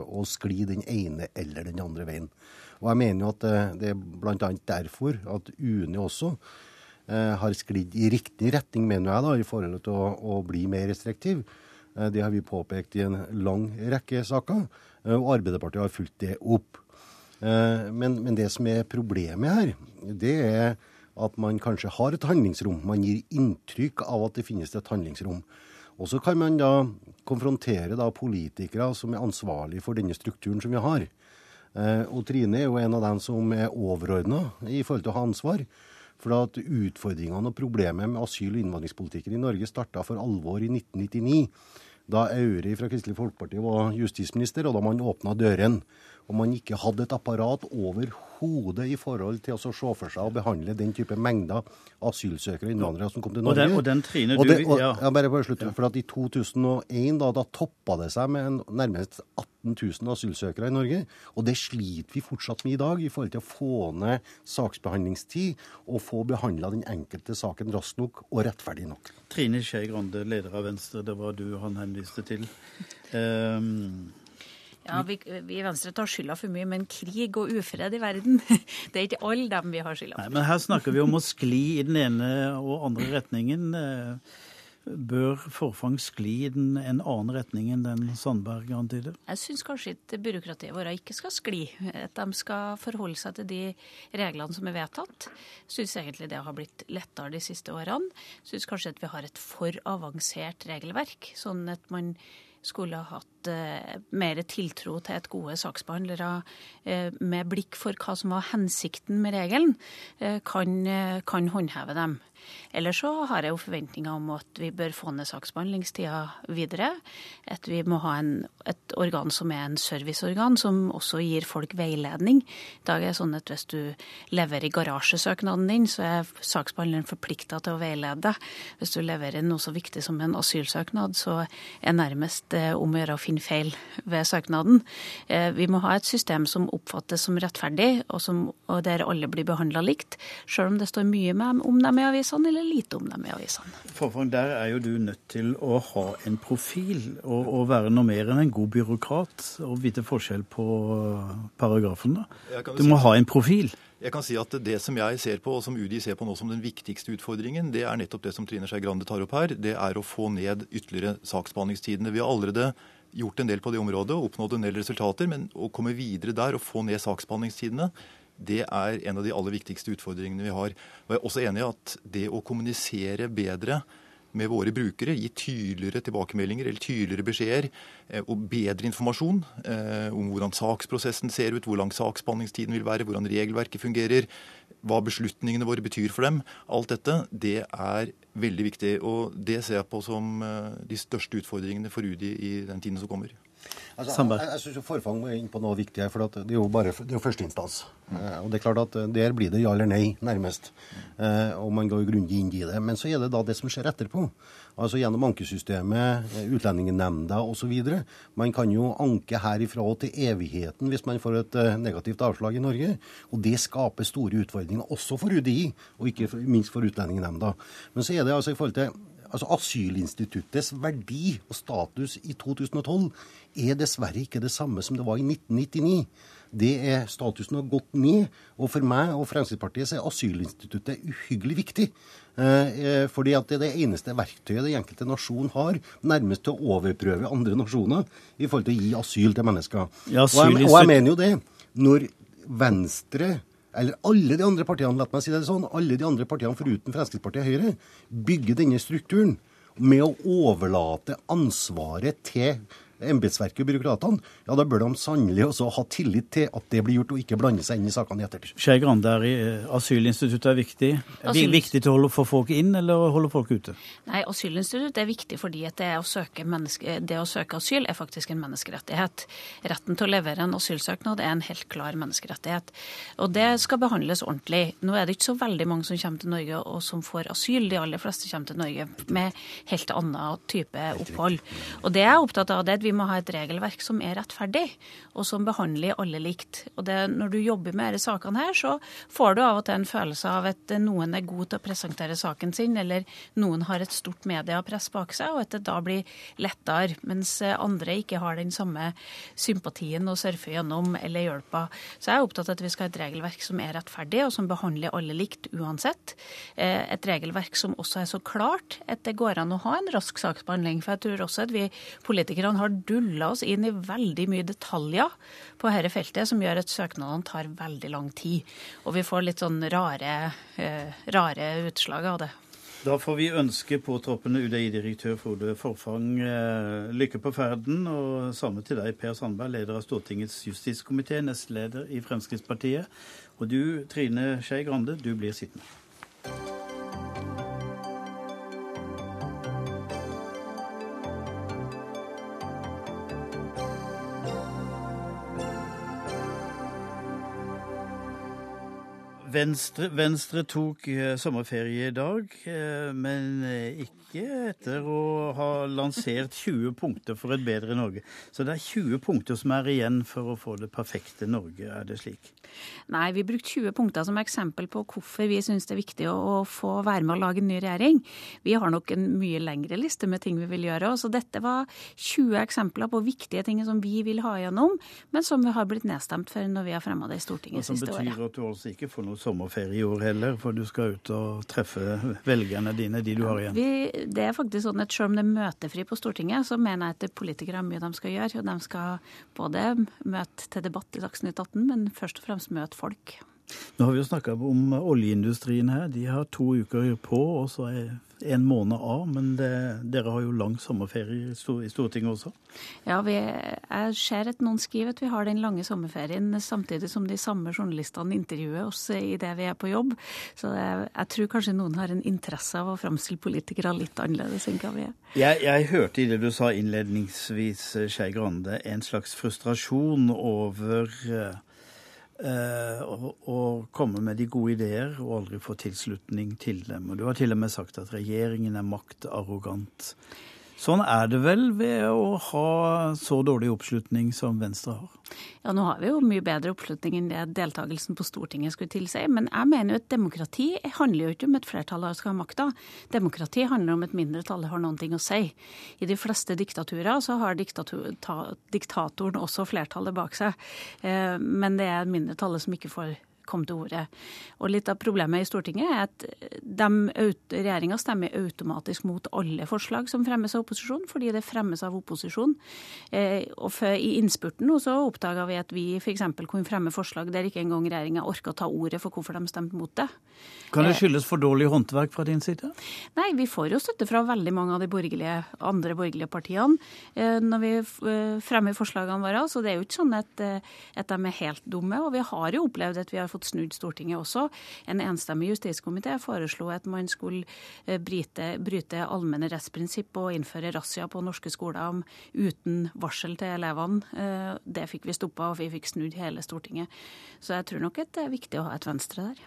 å skli den ene eller den andre veien. Og jeg mener jo at det er bl.a. derfor at UNE også eh, har sklidd i riktig retning, mener jeg, da, i forhold til å, å bli mer restriktiv. Eh, det har vi påpekt i en lang rekke saker, eh, og Arbeiderpartiet har fulgt det opp. Men, men, det som er problemet her, det er at man kanskje har et handlingsrom. Man gir inntrykk av at det finnes et handlingsrom. Og så kan man da konfrontere da politikere som er ansvarlige for denne strukturen som vi har. Eh, og Trine er jo en av dem som er overordna i forhold til å ha ansvar. For at utfordringene og problemet med asyl- og innvandringspolitikken i Norge starta for alvor i 1999. Da Aure fra Kristelig Folkeparti var justisminister, og da man åpna døren. Og man ikke hadde et apparat overhodet i forhold til å se for seg å behandle den type mengder asylsøkere og innvandrere som kom til Og Norge. den, og den Trine, Og du det, og, ja. ja, bare for slutte, for at I 2001 da, da toppa det seg med en, nærmest 18 000 asylsøkere i Norge. Og det sliter vi fortsatt med i dag, i forhold til å få ned saksbehandlingstid og få behandla den enkelte saken raskt nok og rettferdig nok. Trine Skei Grande, leder av Venstre, det var du han henviste til. Ehm, Ja, vi, vi i Venstre tar skylda for mye, men krig og ufred i verden, (laughs) det er ikke alle dem vi har skylda nei, for. men her snakker vi om å skli i den ene og andre retningen. Eh, Bør forfang skli i den, en annen retning enn den Sandberg antyder? Jeg syns kanskje ikke byråkratiet vårt ikke skal skli. At de skal forholde seg til de reglene som er vedtatt. Syns egentlig det har blitt lettere de siste årene. Syns kanskje at vi har et for avansert regelverk. Sånn at man skulle ha hatt eh, mer tiltro til et gode saksbehandlere eh, med blikk for hva som var hensikten med regelen, eh, kan, eh, kan håndheve dem. Ellers så har jeg jo forventninger om at vi bør få ned saksbehandlingstida videre. At vi må ha en, et organ som er en serviceorgan, som også gir folk veiledning. I dag er det sånn at hvis du leverer garasjesøknaden din, så er saksbehandleren forplikta til å veilede deg. Hvis du leverer noe så viktig som en asylsøknad, så er nærmest eh, om å gjøre å finne feil ved søknaden. Eh, vi må ha et system som oppfattes som rettferdig, og, som, og der alle blir behandla likt, sjøl om det står mye med, om dem i avisene eller lite om dem i avisene. Forfang, der er jo du nødt til å ha en profil og, og være noe mer enn en god byråkrat og vite forskjell på paragrafene. da. Du må ha en profil. Jeg kan si at Det som jeg ser på, og som UDI ser på nå som den viktigste utfordringen, det er nettopp det som Trine Skei Grande tar opp her. Det er å få ned ytterligere saksbehandlingstidene. Vi har allerede gjort en del på det området og oppnådd en del resultater, men å komme videre der og få ned saksbehandlingstidene, det er en av de aller viktigste utfordringene vi har. Og Jeg er også enig i at det å kommunisere bedre med våre brukere, gi tydeligere tilbakemeldinger eller tydeligere beskjeder eh, og bedre informasjon eh, om hvordan saksprosessen ser ut, hvor lang saksbehandlingstiden vil være, hvordan regelverket fungerer, hva beslutningene våre betyr for dem. Alt dette det er veldig viktig. Og det ser jeg på som eh, de største utfordringene for UDI i den tiden som kommer. Altså, Sandberg. jeg jeg syns Forfang var inne på noe viktig her, for det er jo bare det er jo førsteinstans. Eh, og det er klart at eh, Der blir det ja eller nei, nærmest. Eh, og man går grundig inn i det. Men så er det da det som skjer etterpå. Altså Gjennom ankesystemet, eh, Utlendingsnemnda osv. Man kan jo anke herifra og til evigheten hvis man får et eh, negativt avslag i Norge. Og det skaper store utfordringer også for UDI, og ikke for- minst for Utlendingsnemnda. Men så er det altså i forhold til Altså Asylinstituttets verdi og status i 2012 er dessverre ikke det samme som det var i 1999. Det er, Statusen har gått ned. Og for meg og Fremskrittspartiet så er asylinstituttet uhyggelig viktig. Eh, eh, fordi at det er det eneste verktøyet den enkelte nasjon har nærmest til å overprøve andre nasjoner i forhold til å gi asyl til mennesker. Ja, og, jeg, og jeg mener jo det. Når Venstre eller alle de andre partiene, la meg si det sånn, alle de andre partiene foruten Fremskrittspartiet og Høyre, bygger denne strukturen med å overlate ansvaret til embetsverket og byråkratene, ja, da bør de sannelig også ha tillit til at det blir gjort, og ikke blande seg inn i sakene i ettertid. Skei Grande, er eh, asylinstituttet er viktig. Er det Asyl- viktig til å holde, folk inn, eller holde folk ute? Nei, Asylinstitutt er viktig fordi at det å, søke menneske, det å søke asyl er faktisk en menneskerettighet. Retten til å levere en asylsøknad er en helt klar menneskerettighet. Og det skal behandles ordentlig. Nå er det ikke så veldig mange som kommer til Norge og som får asyl. De aller fleste kommer til Norge med helt annen type opphold. Og det jeg er opptatt av, det er at vi må ha et regelverk som er rettferdig, og som behandler alle likt. Og det, når du jobber med disse sakene her, så får du av og til en følelse av at noen er god til å presentere saken sin, eller noen har et stort mediepress bak seg, og at det da blir lettere, mens andre ikke har den samme sympatien å surfe gjennom eller hjelpa. Så jeg er opptatt av at vi skal ha et regelverk som er rettferdig, og som behandler alle likt uansett. Eh, Et regelverk som også er så klart at det går an å ha en rask saksbehandling. For jeg tror også at vi politikerne har dulla oss inn i veldig mye detaljer på dette feltet, som gjør at søknadene tar veldig lang tid. Og vi får litt sånn rare, eh, rare utslag av det. Da får vi ønske påtroppende UDI-direktør Frode Forfang eh, lykke på ferden. Og samme til deg, Per Sandberg, leder av Stortingets justiskomité, nestleder i Fremskrittspartiet. Og du, Trine Skei Grande, du blir sittende. Venstre, Venstre, tok eh, sommerferie i dag, eh, men eh, ikke etter å ha lansert 20 punkter for et bedre Norge. Så det er 20 punkter som er igjen for å få det perfekte Norge, er det slik? Nei, vi brukte 20 punkter som eksempel på hvorfor vi syns det er viktig å, få være med å lage en ny regjering. Vi har nok en mye lengre liste med ting vi vil gjøre. Så dette var 20 eksempler på viktige ting som vi vil ha gjennom, men som vi har blitt nedstemt for når vi har fremma det i Stortinget siste året. Som betyr at du altså ikke får noe sommerferie i år heller, for du skal ut og treffe velgerne dine, de du har igjen? Vi, det er faktisk sånn at Selv om det er møtefri på Stortinget, så mener jeg at politikere har mye de skal gjøre. og De skal både møte til debatt i Dagsnytt 18, men først og fremst møte folk. Nå har vi jo snakka om oljeindustrien her. De har to uker på, og så er en måned av. Men det, dere har jo lang sommerferie i Stortinget også? Ja, vi, jeg ser at noen skriver at vi har den lange sommerferien samtidig som de samme journalistene intervjuer oss i det vi er på jobb. Så jeg, jeg tror kanskje noen har en interesse av å framstille politikere litt annerledes enn hva vi er. Jeg, jeg hørte i det du sa innledningsvis, Skei Grande, en slags frustrasjon over Eh, og, komme med de gode ideer og aldri få tilslutning til dem. Og Du har til og med sagt at regjeringen er maktarrogant. Sånn er det vel ved å ha så dårlig oppslutning som Venstre har? Ja, nå har vi jo mye bedre oppslutning enn det deltakelsen på Stortinget skulle tilsi. Men jeg mener jo at demokrati handler jo ikke om et flertall skal ha makta. Demokrati handler om et mindretall har noen ting å si. I de fleste diktaturer så har diktatoren også flertallet bak seg. Eh, men det er mindretallet som ikke får kom til orde. Og Litt av problemet i Stortinget er at regjeringa stemmer automatisk mot alle forslag som fremmes av opposisjon, fordi det fremmes av opposisjon. Eh, og I innspurten så oppdaga vi at vi f.eks. kunne fremme forslag der ikke engang regjeringa orka å ta ordet for hvorfor de stemte mot det. Kan det eh, skyldes for dårlig håndverk fra din side? Nei, vi får jo støtte fra veldig mange av de borgerlige, andre borgerlige partiene eh, når vi fremmer forslagene våre. Så det er jo ikke sånn at, at de er helt dumme. Og vi har jo opplevd at vi har fått fått snudd Stortinget også. En enstemmig justiskomité foreslo at man skulle eh, bryte, bryte allmenne rettsprinsipp og innføre razzia på norske skoler uten varsel til elevene. Eh, det fikk vi stoppa, og vi fikk snudd hele Stortinget. Så jeg tror nok at det er viktig å ha et Venstre der.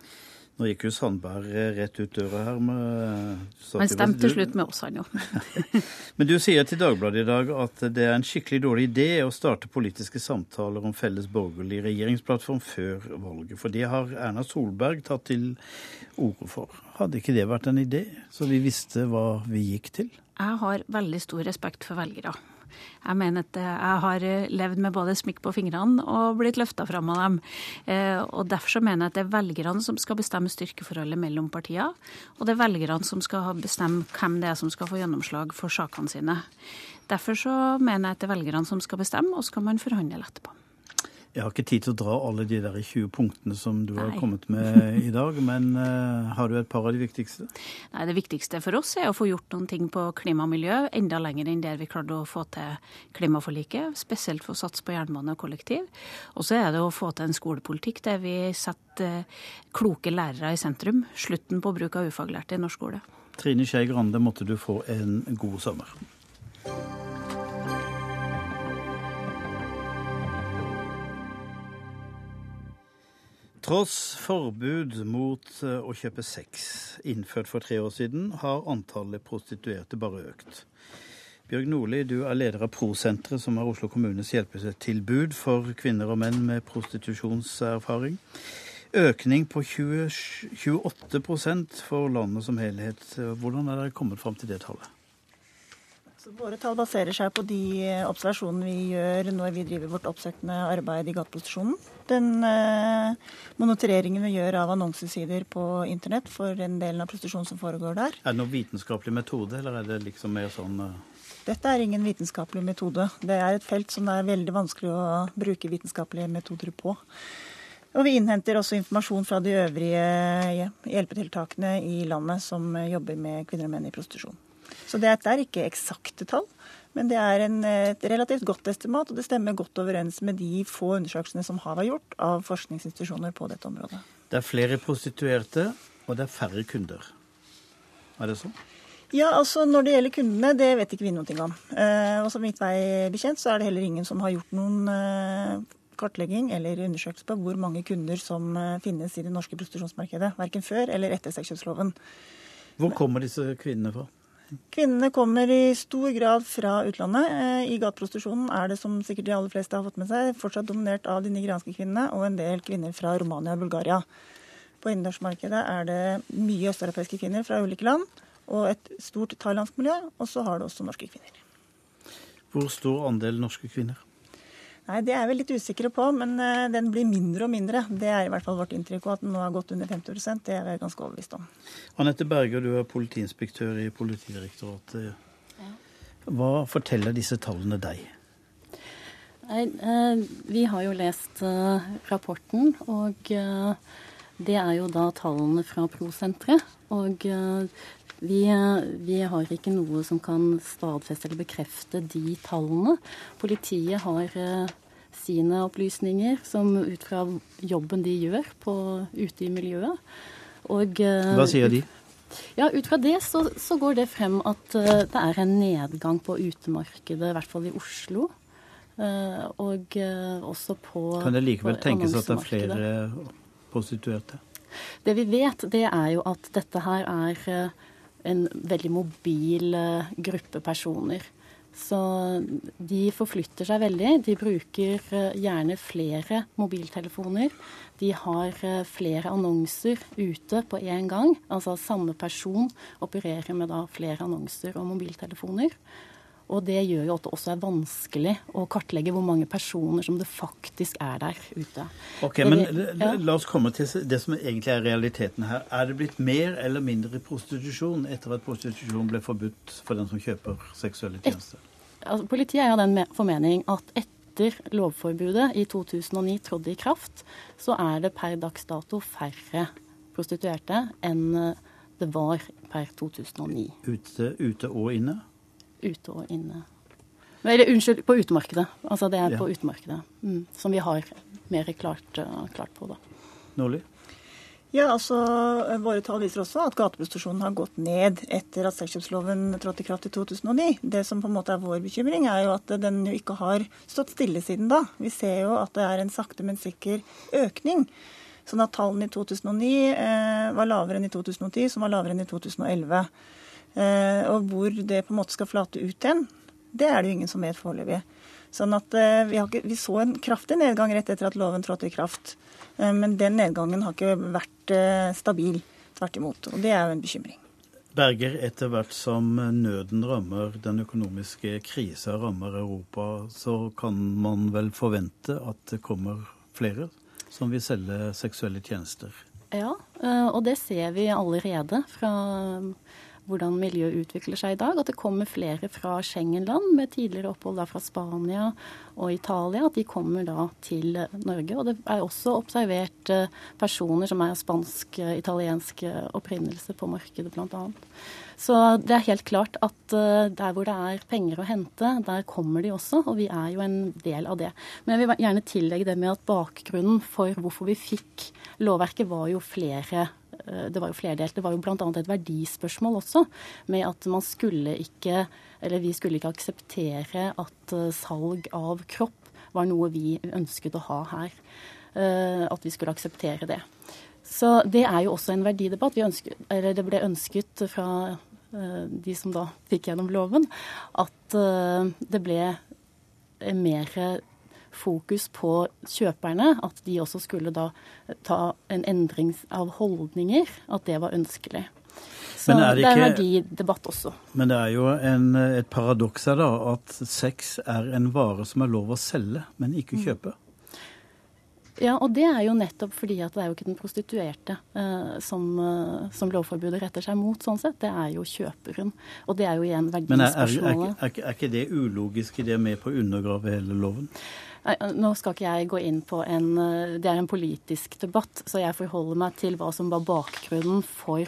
Nå gikk jo Sandberg rett ut døra her. Med, Han stemte til slutt med oss, han jo. (laughs) Men du sier til Dagbladet i dag at det er en skikkelig dårlig idé å starte politiske samtaler om felles borgerlig regjeringsplattform før valget. For det har Erna Solberg tatt til orde for. Hadde ikke det vært en idé, så vi visste hva vi gikk til? Jeg har veldig stor respekt for velgere. Jeg mener at jeg har levd med både smikk på fingrene og blitt løfta fram av dem. Eh, og Derfor så mener jeg at det er velgerne som skal bestemme styrkeforholdet mellom partier. Og det er velgerne som skal bestemme hvem det er som skal få gjennomslag for sakene sine. Derfor så mener jeg at det er velgerne som skal bestemme, og så skal man forhandle etterpå. Jeg har ikke tid til å dra alle de der 20 punktene som du Nei. har kommet med i dag, (laughs) men uh, har du et par av de viktigste? Nei, Det viktigste for oss er å få gjort noen ting på klima og miljø enda lenger enn der vi klarte å få til klimaforliket. Spesielt for å satse på jernbane og kollektiv. Og så er det å få til en skolepolitikk der vi setter uh, kloke lærere i sentrum. Slutten på bruk av ufaglærte i norsk skole. Trine Skei Grande, måtte du få en god sommer. Tross forbud mot eh, å kjøpe sex innført for tre år siden, har antallet prostituerte bare økt. Bjørg Nordli, du er leder av Prosenteret, som er Oslo kommunes hjelpetilbud for kvinner og menn med prostitusjonserfaring. Økning på 20, 28% for landet som helhet. Hvordan er dere kommet fram til det tallet? Så våre tall baserer seg på de observasjonene vi gjør når vi driver vårt oppsøkende arbeid i gateposisjonen. Den eh, monitoreringen vi gjør av annonsesider på internett for den delen av prostitusjonen som foregår der. Er det noen vitenskapelig metode, eller er det liksom mer sånn eh... Dette er ingen vitenskapelig metode. Det er et felt som det er veldig vanskelig å bruke vitenskapelige metoder på. Og vi innhenter også informasjon fra de øvrige hjelpetiltakene i landet som jobber med kvinner og menn i prostitusjon. Så dette er ikke eksakte tall, men det er en, et relativt godt estimat, og det stemmer godt overens med de få undersøkelsene som har vært gjort av forskningsinstitusjoner på dette området. Det er flere prostituerte, og det er færre kunder. Er det sånn? Ja, altså Når det gjelder kundene, det vet ikke vi noe om. Eh, og som mitt vei bekjent, så er det heller ingen som har gjort noen eh, kartlegging eller undersøkelse på hvor mange kunder som eh, finnes i det norske prostitusjonsmarkedet. Verken før eller etter sexkjøpsloven. Hvor kommer disse kvinnene fra? Kvinnene kommer i stor grad fra utlandet. Eh, I gateprostitusjonen er det, som sikkert de aller fleste har fått med seg, fortsatt dominert av de nigerianske kvinnene og en del kvinner fra Romania og Bulgaria. På innendørsmarkedet er det mye østeuropeiske kvinner fra ulike land og et stort thailandsk miljø, og så har det også norske kvinner. Hvor stor andel norske kvinner? Nei, Det er vi litt usikre på, men eh, den blir mindre og mindre. Det er i hvert fall vårt inntrykk. Og at den nå har gått under 50% det er jeg ganske overbevist om. Anette Berger, du er politiinspektør i Politidirektoratet. Hva forteller disse tallene deg? Nei, eh, Vi har jo lest eh, rapporten, og det er jo da tallene fra Prosenteret. Og vi, vi, har ikke noe som kan stadfeste eller bekrefte de tallene. Politiet har sine opplysninger som ut fra jobben de gjør på, ute i miljøet. Og, uh, Hva sier de? Ja, Ut fra det så, så går det frem at uh, det er en nedgang på utemarkedet, i hvert fall i Oslo. og også på Kan det likevel tenkes at det er flere prostituerte? Det vi vet, det er jo at dette her er en veldig mobil eh, gruppe personer. Så de forflytter seg veldig. De bruker eh, gjerne flere mobiltelefoner. De har eh, flere annonser ute på én gang. Altså samme person opererer med da flere annonser og mobiltelefoner. Og det gjør jo at det også er vanskelig å kartlegge hvor mange personer som det faktisk er der ute. Ok, men ja. La oss komme til det som egentlig er realiteten her. Er det blitt mer eller mindre prostitusjon etter at prostitusjon ble forbudt for den som kjøper seksuelle tjenester? Et, altså, politiet er av den formening at etter lovforbudet i 2009 trådte i kraft, så er det per dags dato færre prostituerte enn det var per 2009. Ute, ute og inne? Ute og inne. Eller unnskyld, på utemarkedet. Altså det er ja. på utemarkedet mm, som vi har mer klart, uh, klart på, da. Nordli? Ja, altså Våre tall viser også at gateprostitusjonen har gått ned etter at sexkjøpsloven trådte i kraft i 2009. Det som på en måte er vår bekymring, er jo at den jo ikke har stått stille siden da. Vi ser jo at det er en sakte, men sikker økning. Sånn at tallene i 2009 eh, var lavere enn i 2010, som var lavere enn i 2011. Eh, og hvor det på en måte skal flate ut igjen, det er det jo ingen som vet foreløpig. Sånn at eh, vi, ikke, vi, så en kraftig nedgang rett etter at loven trådte i kraft. Eh, men den nedgangen har ikke vært stabil. Tvert imot. Og det er jo en bekymring. Berger, etter hvert som nøden rammer, den økonomiske krisa rammer Europa, så kan man vel forvente at det kommer flere som vil selge seksuelle tjenester? Ja, og det ser vi allerede fra hvordan miljøet utvikler seg i dag. At det kommer flere fra Schengen-land med tidligere opphold fra Spania og Italia. At de kommer da til Norge. Og det er også observert eh, personer som er av spansk-italiensk eh, opprinnelse på markedet, bl.a. Så det er helt klart at der hvor det er penger å hente, der kommer de også. Og vi er jo en del av det. Men jeg vil gjerne tillegge det med at bakgrunnen for hvorfor vi fikk lovverket, var jo flere Eh, det var jo flerdelt. Det var jo bl.a. et verdispørsmål også, med at man skulle ikke Eller vi skulle ikke akseptere at eh, salg av kropp var noe vi ønsket å ha her. Eh, at vi skulle akseptere det. Så det er jo også en verdidebatt. Ønsket, eller det ble ønsket fra de som da fikk gjennom loven, at det ble mer fokus på kjøperne, at de også skulle da ta en endring av holdninger, at det var ønskelig. Så det, det, er verdidebatt også. Men det er jo en, et paradoks her, da, at sex er en vare som er lov å selge, men ikke mm. kjøpe. Ja, og det er jo nettopp fordi at det er jo ikke den prostituerte eh, som, eh, som, lovforbudet retter seg mot, sånn sett. Det er jo kjøperen. Og det er jo igjen verdispørsmålet. Men er, er, er, er, ikke det ulogisk i det med på å undergrave hele loven? Nå skal ikke jeg gå inn på en Det er en politisk debatt, så jeg forholder meg til hva som var bakgrunnen for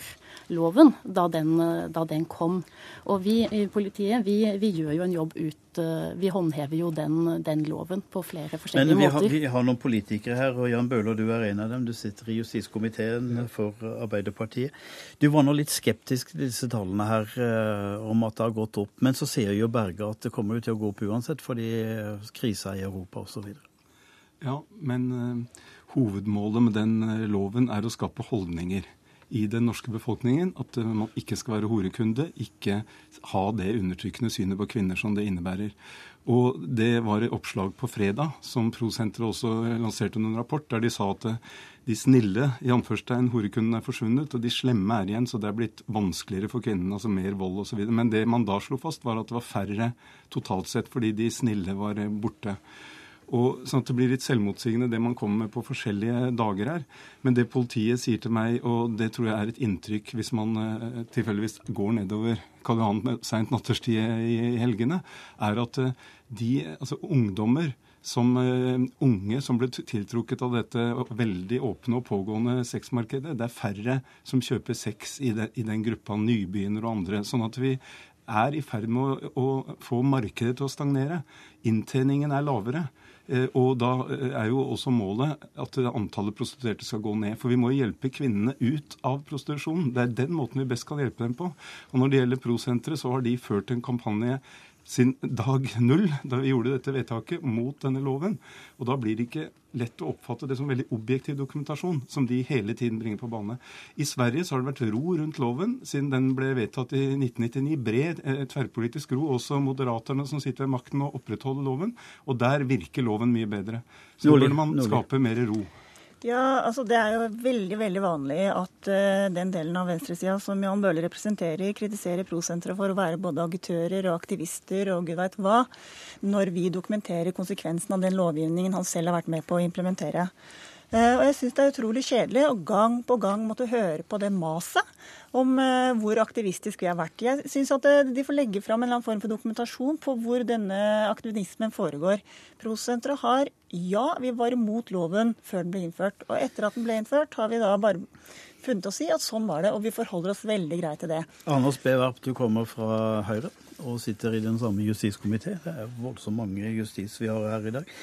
loven da den, da den kom. Og vi i politiet vi, vi, gjør jo en jobb ut Vi håndhever jo den, den loven på flere forskjellige Men vi måter. Har, vi har noen politikere her, og Jan Bøhler, du er en av dem. Du sitter i justiskomiteen for Arbeiderpartiet. Du var nå litt skeptisk til disse tallene her om at det har gått opp. Men så ser jo Berge at det kommer jo til å gå opp uansett, fordi krisa i Europa osv. Ja, men uh, hovedmålet med den uh, loven er å skape holdninger i den norske befolkningen at uh, man ikke skal være horekunde, ikke ha det undertrykkende synet på kvinner som det innebærer. Og Det var et oppslag på fredag som Pro-senteret også lanserte en rapport, der de sa at de snille i anførstein, horekundene er forsvunnet, og de slemme er igjen, så det er blitt vanskeligere for kvinnene, altså mer vold osv. Men det man da slo fast, var at det var færre totalt sett, fordi de snille var borte. Og sånn at Det blir litt selvmotsigende det man kommer med på forskjellige dager her. Men det politiet sier til meg, og det tror jeg er et inntrykk hvis man uh, tilfeldigvis går nedover Karl Johan seint natterstid i, i helgene, er at uh, de, altså ungdommer som uh, unge som ble tiltrukket av dette veldig åpne og pågående sexmarkedet. Det er færre som kjøper sex i, de, i den gruppa nybegynnere og andre. Sånn at vi er i ferd med å, å få markedet til å stagnere. Inntjeningen er lavere. Eh, og da er jo også målet at antallet prostituerte skal gå ned. For vi må hjelpe kvinnene ut av prostitusjonen. Det er den måten vi best kan hjelpe dem på. Og når det gjelder Prosenteret, så har de ført en kampanje sin dag null da vi gjorde dette vedtaket mot denne loven. Og da blir det ikke lett å oppfatte det som veldig objektiv dokumentasjon, som de hele tiden bringer på bane. I Sverige så har det vært ro rundt loven siden den ble vedtatt i 1999. Bred eh, tverrpolitisk ro. Også moderaterne som sitter ved makten og opprettholder loven. Og der virker loven mye bedre. Så nå bør man skape mer ro. Ja, altså Det er jo veldig veldig vanlig at uh, den delen av venstresida som Jan Bøhler representerer, kritiserer Prosenteret for å være både agitører og aktivister og gud veit hva, når vi dokumenterer konsekvensen av den lovgivningen han selv har vært med på å implementere. Uh, og jeg syns det er utrolig kjedelig å gang på gang måtte høre på det maset om uh, hvor aktivistisk vi har vært. Jeg syns at de får legge fram en eller annen form for dokumentasjon på hvor denne aktivismen foregår. Prosenteret har ja, vi var imot loven før den ble innført. Og etter at den ble innført, har vi da bare funnet oss i at sånn var det, og vi forholder oss veldig greit til det. Anders B. Werp, du kommer fra Høyre og sitter i den samme justiskomité. Det er voldsomt mange justis vi har her i dag.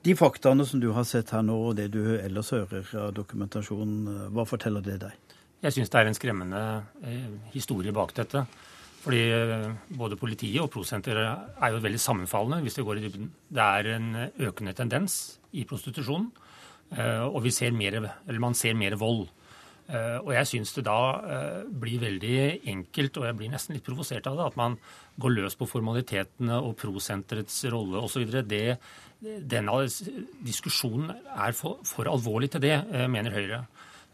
De faktaene som du har sett her nå, og det du ellers hører av dokumentasjonen, hva forteller det deg? Jeg syns det er en skremmende eh, historie bak dette. Fordi eh, både politiet og prosenteret er jo veldig sammenfallende hvis det går i dybden. Det er en økende tendens i prostitusjon, eh, og ser mer, man ser mer vold. Og jeg syns det da blir veldig enkelt, og jeg blir nesten litt provosert av det, at man går løs på formalitetene og prosenterets rolle osv. Denne diskusjonen er for, for alvorlig til det, mener Høyre.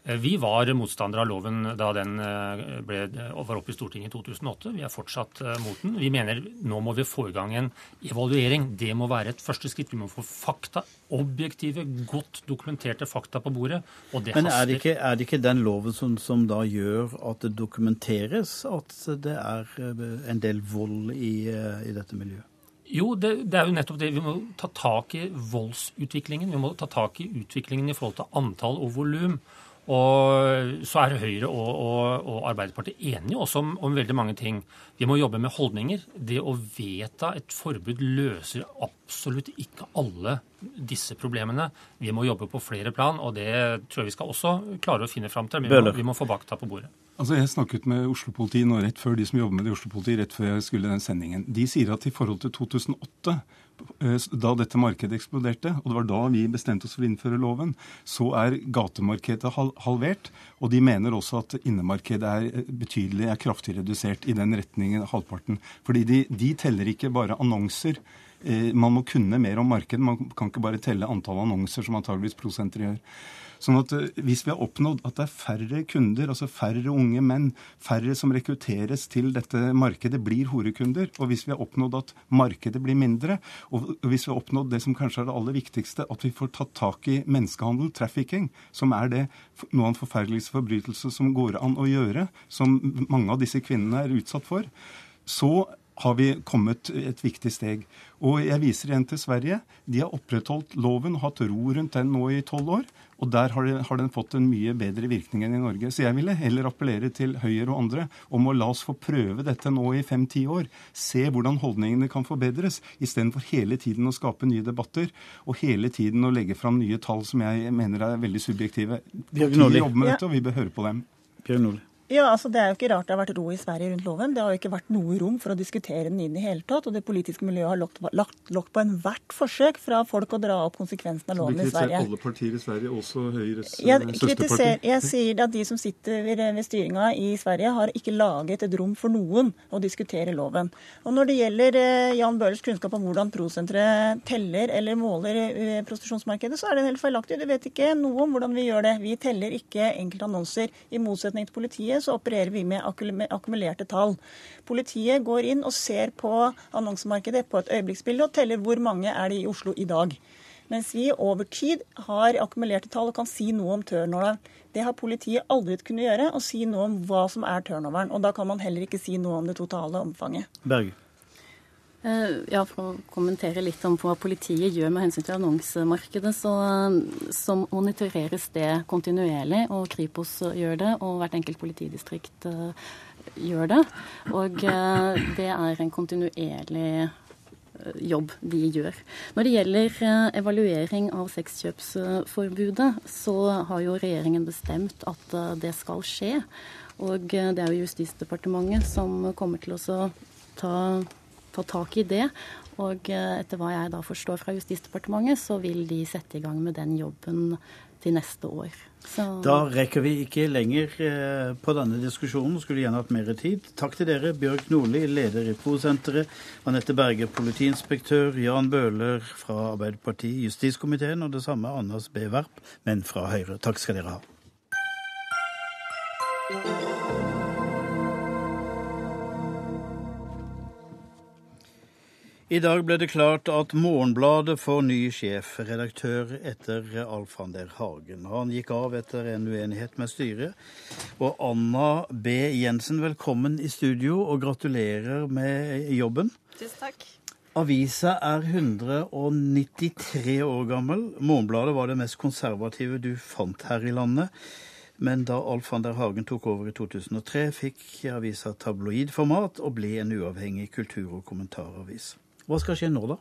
Vi var motstandere av loven da den eh, ble, var oppe i Stortinget i 2008. Vi er fortsatt eh, mot den. Vi mener nå må vi få i gang en evaluering. Det må være et første skritt. Vi må få fakta, objektive, godt dokumenterte fakta på bordet. og det Men er det, ikke, er det ikke, den loven som, som, da gjør at det dokumenteres at det er eh, en del vold i, i dette miljøet? Jo, det, det, er jo nettopp det. Vi må ta tak i voldsutviklingen. Vi må ta tak i utviklingen i forhold til antall og volum. Og så er Høyre og, og, og Arbeiderpartiet enige også om, om, veldig mange ting. Vi må jobbe med holdninger. Det å vedta et forbud løser absolutt ikke alle disse problemene. Vi må jobbe på flere plan, og det tror jeg vi skal også klare å finne fram til. Vi må, vi må få bakta på bordet. Altså, Jeg snakket med Oslo-politiet nå rett før de som jobber med det i Oslo-politiet, rett før jeg skulle den sendingen. De sier at i forhold til 2008 Eh, da dette markedet eksploderte, og det var da vi bestemte oss for å innføre loven, så er gatemarkedet halvert. Og de mener også at innemarkedet er eh, betydelig, er kraftig redusert i den retningen, halvparten. Fordi de, de teller ikke bare annonser. Eh, man må kunne mer om markedet. Man kan ikke bare telle antall annonser, som antageligvis prosenter gjør. Sånn at eh, Hvis vi har oppnådd at det er færre kunder, altså færre unge menn, færre som rekrutteres til dette markedet, blir horekunder, og hvis vi har oppnådd at markedet blir mindre, og hvis vi har oppnådd det som kanskje er det aller viktigste, at vi får tatt tak i menneskehandel, trafficking, som er det noe av den forferdeligste forbrytelse som går an å gjøre, som mange av disse kvinnene er utsatt for, så har vi kommet et viktig steg. Og jeg viser igjen til Sverige. De har opprettholdt loven hatt ro rundt den nå i tolv år. Og der har, de, har, den fått en mye bedre virkning enn i Norge. Så jeg ville heller appellere til Høyre og andre om å la oss få prøve dette nå i fem-ti år. Se hvordan holdningene kan forbedres, istedenfor hele tiden å skape nye debatter og hele tiden å legge fram nye tall som jeg mener er veldig subjektive. Vi jobber med dette, og vi bør høre på dem. Bjørn Nordli. Ja, altså Det er jo ikke rart det har vært ro i Sverige rundt loven. Det har jo ikke vært noe rom for å diskutere den i hele tatt. Og det politiske miljøet har lagt, lagt lokk på enhvert forsøk fra folk å dra opp konsekvensene av loven i Sverige. Så du kritiserer alle partier i Sverige, også Høyres jeg eh, søsterparti? Jeg sier at de som sitter ved, ved styringa i Sverige, har ikke laget et rom for noen å diskutere loven. Og Når det gjelder eh, Jan Bøhlers kunnskap om hvordan prosenteret teller eller måler eh, prostitusjonsmarkedet, så er det helt feilaktig. Du vet ikke noe om hvordan vi gjør det. Vi teller ikke enkeltannonser. I motsetning til politiet så opererer vi med akkumulerte tall. Politiet går inn og ser på annonsemarkedet på et øyeblikksbilde og teller hvor mange er det i Oslo i dag. Mens vi over tid har akkumulerte tall og kan si noe om turnover. Det har politiet aldri kunnet gjøre, å si noe om hva som er turnoveren. Og da kan man heller ikke si noe om det totale omfanget. Berge. Eh, ja, For å kommentere litt om hva politiet gjør med hensyn til annonsemarkedet, så, så, monitoreres det kontinuerlig. Og Kripos gjør det, og hvert enkelt politidistrikt uh, gjør det. Og det er en kontinuerlig jobb de gjør. Når det gjelder evaluering av sexkjøpsforbudet, så har jo regjeringen bestemt at det skal skje. Og det er jo Justisdepartementet som kommer til å ta ta tak i det. Og eh, etter hva jeg da forstår fra Justisdepartementet, så vil de sette i gang med den jobben til neste år. Så... Da rekker vi ikke lenger eh, på denne diskusjonen. Skulle gjerne hatt mer tid. Takk til dere, Bjørg Nordli, leder i Prosenteret, Anette Berge, politiinspektør, Jan Bøhler fra Arbeiderpartiet, justiskomiteen, og det samme Anders B. Werp, men fra Høyre. Takk skal dere ha. I dag ble det klart at Morgenbladet får ny sjefredaktør etter Alf van der Hagen. Han gikk av etter en uenighet med styret. Og Anna B. Jensen, velkommen i studio, og gratulerer med jobben. Tusen takk. Avisa er 193 år gammel. Morgenbladet var det mest konservative du fant her i landet. Men da Alf van der Hagen tok over i 2003, fikk avisa tabloidformat og ble en uavhengig kultur- og kommentaravis. Hva skal skje nå, da?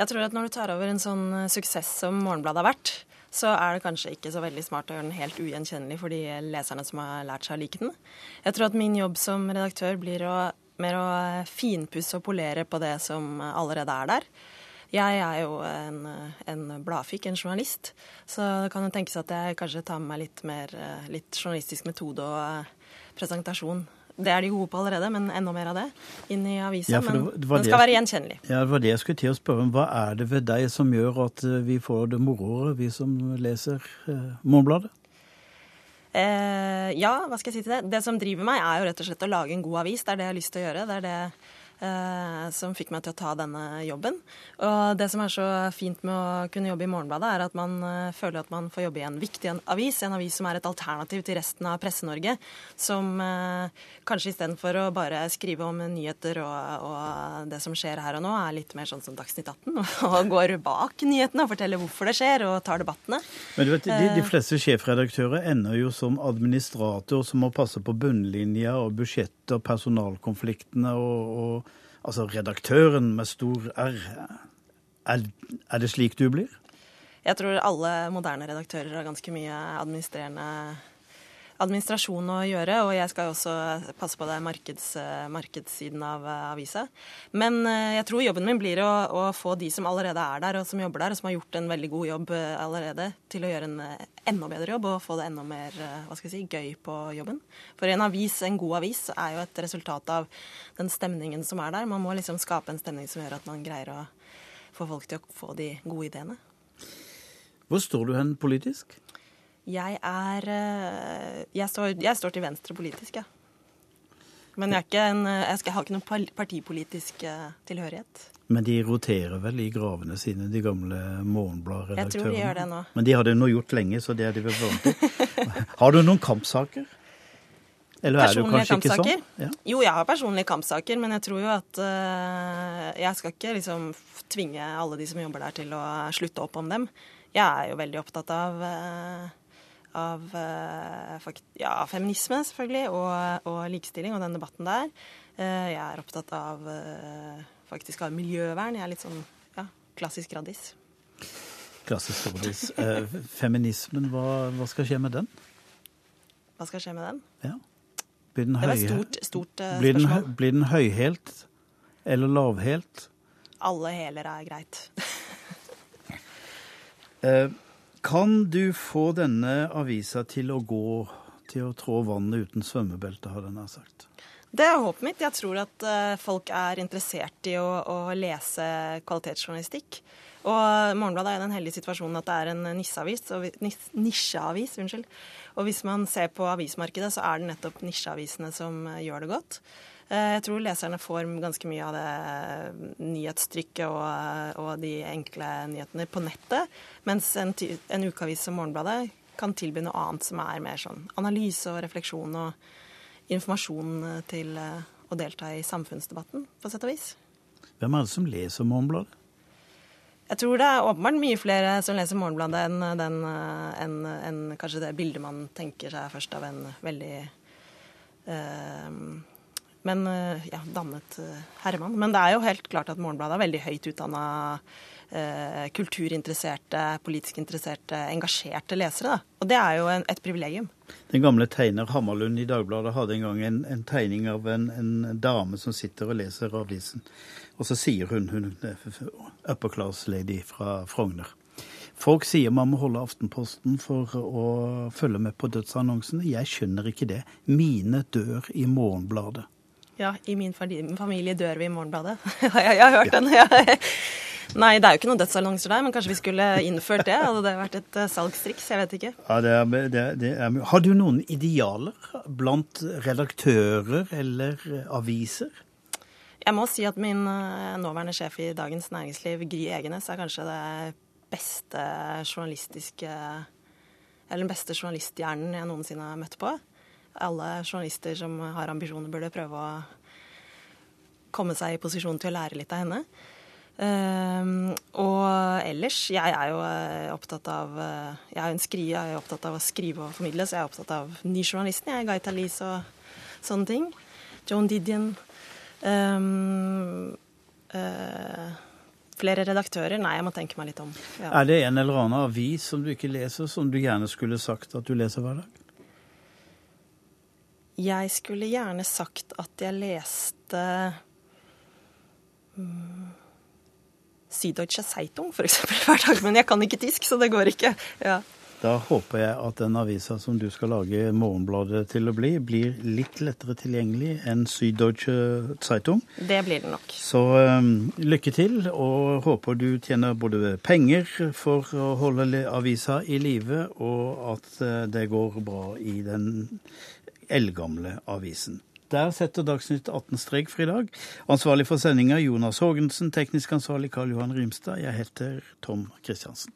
Jeg tror at når du tar over en sånn eh, suksess som Morgenbladet har vært, så er det kanskje ikke så veldig smart å gjøre den helt ugjenkjennelig for de leserne som har lært seg å like den. Jeg tror at min jobb som redaktør blir å, mer å finpusse og polere på det som allerede er der. Jeg er jo en, en bladfikk, en journalist, så det kan jo tenkes at jeg kanskje tar med meg litt mer litt journalistisk metode og eh, presentasjon det er de gode på allerede, men enda mer av det inn i avisa. Ja, men den skal være gjenkjennelig. Ja, Det var det jeg skulle til å spørre om. Hva er det ved deg som gjør at eh, vi får det moroere, vi som leser eh, Morgenbladet? Eh, ja, hva skal jeg si til det? Det som driver meg, er jo rett og slett å lage en god avis. Det er det jeg har lyst til å gjøre. Det er det som fikk meg til å ta denne jobben. Og det som er så fint med å kunne jobbe i Morgenbladet, er at man eh, føler at man får jobbe i en viktig avis. En avis som er et alternativ til resten av Presse-Norge. Som eh, kanskje istedenfor å bare skrive om nyheter og, og, det som skjer her og nå, er litt mer sånn som Dagsnytt 18. (laughs) Og går bak nyhetene og forteller hvorfor det skjer, og tar debattene. Men du vet, de, de fleste sjefredaktører ender jo som administrator som må passe på bunnlinja og budsjett og personalkonfliktene og, og Altså redaktøren med stor R. Er, er det slik du blir? Jeg tror alle moderne redaktører har ganske mye administrerende administrasjon å gjøre, og jeg skal også passe på det markeds, markedssiden av avisa. Men eh, jeg tror jobben min blir å, å, få de som allerede er der, og som jobber der, og som har gjort en veldig god jobb eh, allerede, til å gjøre en eh, enda bedre jobb og få det enda mer hva skal jeg si, gøy på jobben. For en avis, en god avis, er jo et resultat av den stemningen som er der. Man må liksom skape en stemning som gjør at man greier å få folk til å få de gode ideene. Hvor står du hen politisk? Jeg er eh, jeg står, jeg står, til venstre politisk, ja. Men jeg, en, jeg, skal, jeg har ikke noen partipolitisk eh, tilhørighet. Men de roterer vel i gravene sine, de gamle Morgenblad-redaktørene? Jeg tror de gjør det nå. Men de har det nå gjort lenge, så det er de vel vant til. (laughs) Har du noen kampsaker? Eller er du Personlige kanskje ikke sånn? kampsaker? Ja. Jo, jeg har personlige kampsaker, men jeg tror jo at uh, jeg skal ikke liksom tvinge alle de som jobber der til å slutte opp om dem. Jeg er jo veldig opptatt av, eh, av eh, ja, feminisme, selvfølgelig, og, og likestilling og den debatten der. Eh, jeg er opptatt av eh, faktisk av miljøvern. Jeg er litt sånn ja, klassisk raddis. Klassisk. Eh, feminismen, hva, hva skal skje med den? Hva skal skje med den? Ja. Blir den, Det var et stort, stort blir den, spørsmål. blir den høyhælt eller lavhælt? Alle hæler er greit. (laughs) Kan du få denne avisa til å gå til å trå vannet uten svømmebelte, har jeg nær sagt? Det er håpet mitt. Jeg tror at eh, folk er interessert i å, å lese kvalitetsjournalistikk. Og Morgenbladet er i den heldige situasjonen at det er en nisseavis, nisjeavis. unnskyld. Og hvis man ser på avismarkedet, så er det nettopp nisjeavisene som eh, gjør det godt. Eh, Jeg tror leserne får ganske mye av det eh, nyhetstrykket og, og de enkle nyhetene på nettet, mens en, en ukeavis som Morgenbladet kan tilby noe annet som er mer sånn analyse og refleksjon og informasjon eh, til eh, å delta i samfunnsdebatten, på sett og vis. Hvem er det som leser Morgenbladet? Jeg tror det er åpenbart mye flere som leser Morgenbladet enn den, eh, enn- enn kanskje det bildet man tenker seg først av en veldig eh, men eh, ja, dannet eh, herremann. Men det er jo helt klart at Morgenbladet er veldig høyt utdanna eh, kulturinteresserte, politisk interesserte, engasjerte lesere. Da. Og det er jo en, et privilegium. Den gamle tegner Hammerlund i Dagbladet hadde en gang en, en tegning av en, en dame som sitter og leser avisen. Og så sier hun, hun er upper class lady fra Frogner. Folk sier man må holde Aftenposten for å følge med på dødsannonsene. Jeg skjønner ikke det. Mine dør i Morgenbladet. Ja, i min familie dør vi i Morgenbladet. (laughs) jeg, har hørt den. (laughs) Nei, det er jo ikke noen dødsannonser der, men kanskje vi skulle innført det? Hadde det vært et eh, salgstriks? Jeg vet ikke. Ja, det er, det, det er, har du noen idealer blant redaktører eller aviser? Jeg må si at min eh, nåværende sjef i Dagens Næringsliv, Gry Egenes, er kanskje det beste journalistiske Eller den beste journalisthjernen jeg noensinne har møtt på. Alle journalister som har ambisjoner, burde prøve å komme seg i posisjon til å lære litt av henne. Ehm, og ellers, jeg er jo eh, opptatt av eh, Jeg er en skriver, jeg er opptatt av å skrive og formidle, så jeg er opptatt av nyjournalisten. Jeg er Gaita Lis og sånne ting. Joan Didion. Um, uh, flere redaktører? Nei, jeg må tenke meg litt om. Ja. Er det en eller annen avis som du ikke leser, som du gjerne skulle sagt at du leser hver dag? Jeg skulle gjerne sagt at jeg leste mm, Süddeutsche Zeitung, eksempel, (laughs) hver dag. Men jeg kan ikke tysk, så det går ikke. Ja. Da håper jeg at den avisa som du skal lage Morgenbladet til å bli, blir litt lettere tilgjengelig enn Süddeutsche Zeitung. Det blir det nok. Så um, lykke til, og håper du tjener både penger for å holde avisa i live, og at eh, det går bra i den eldgamle avisen. Der setter Dagsnytt 18 strek for i dag. Ansvarlig for sendinga Jonas Haagensen, teknisk ansvarlig Karl Johan Rimstad. Jeg heter Tom Kristiansen.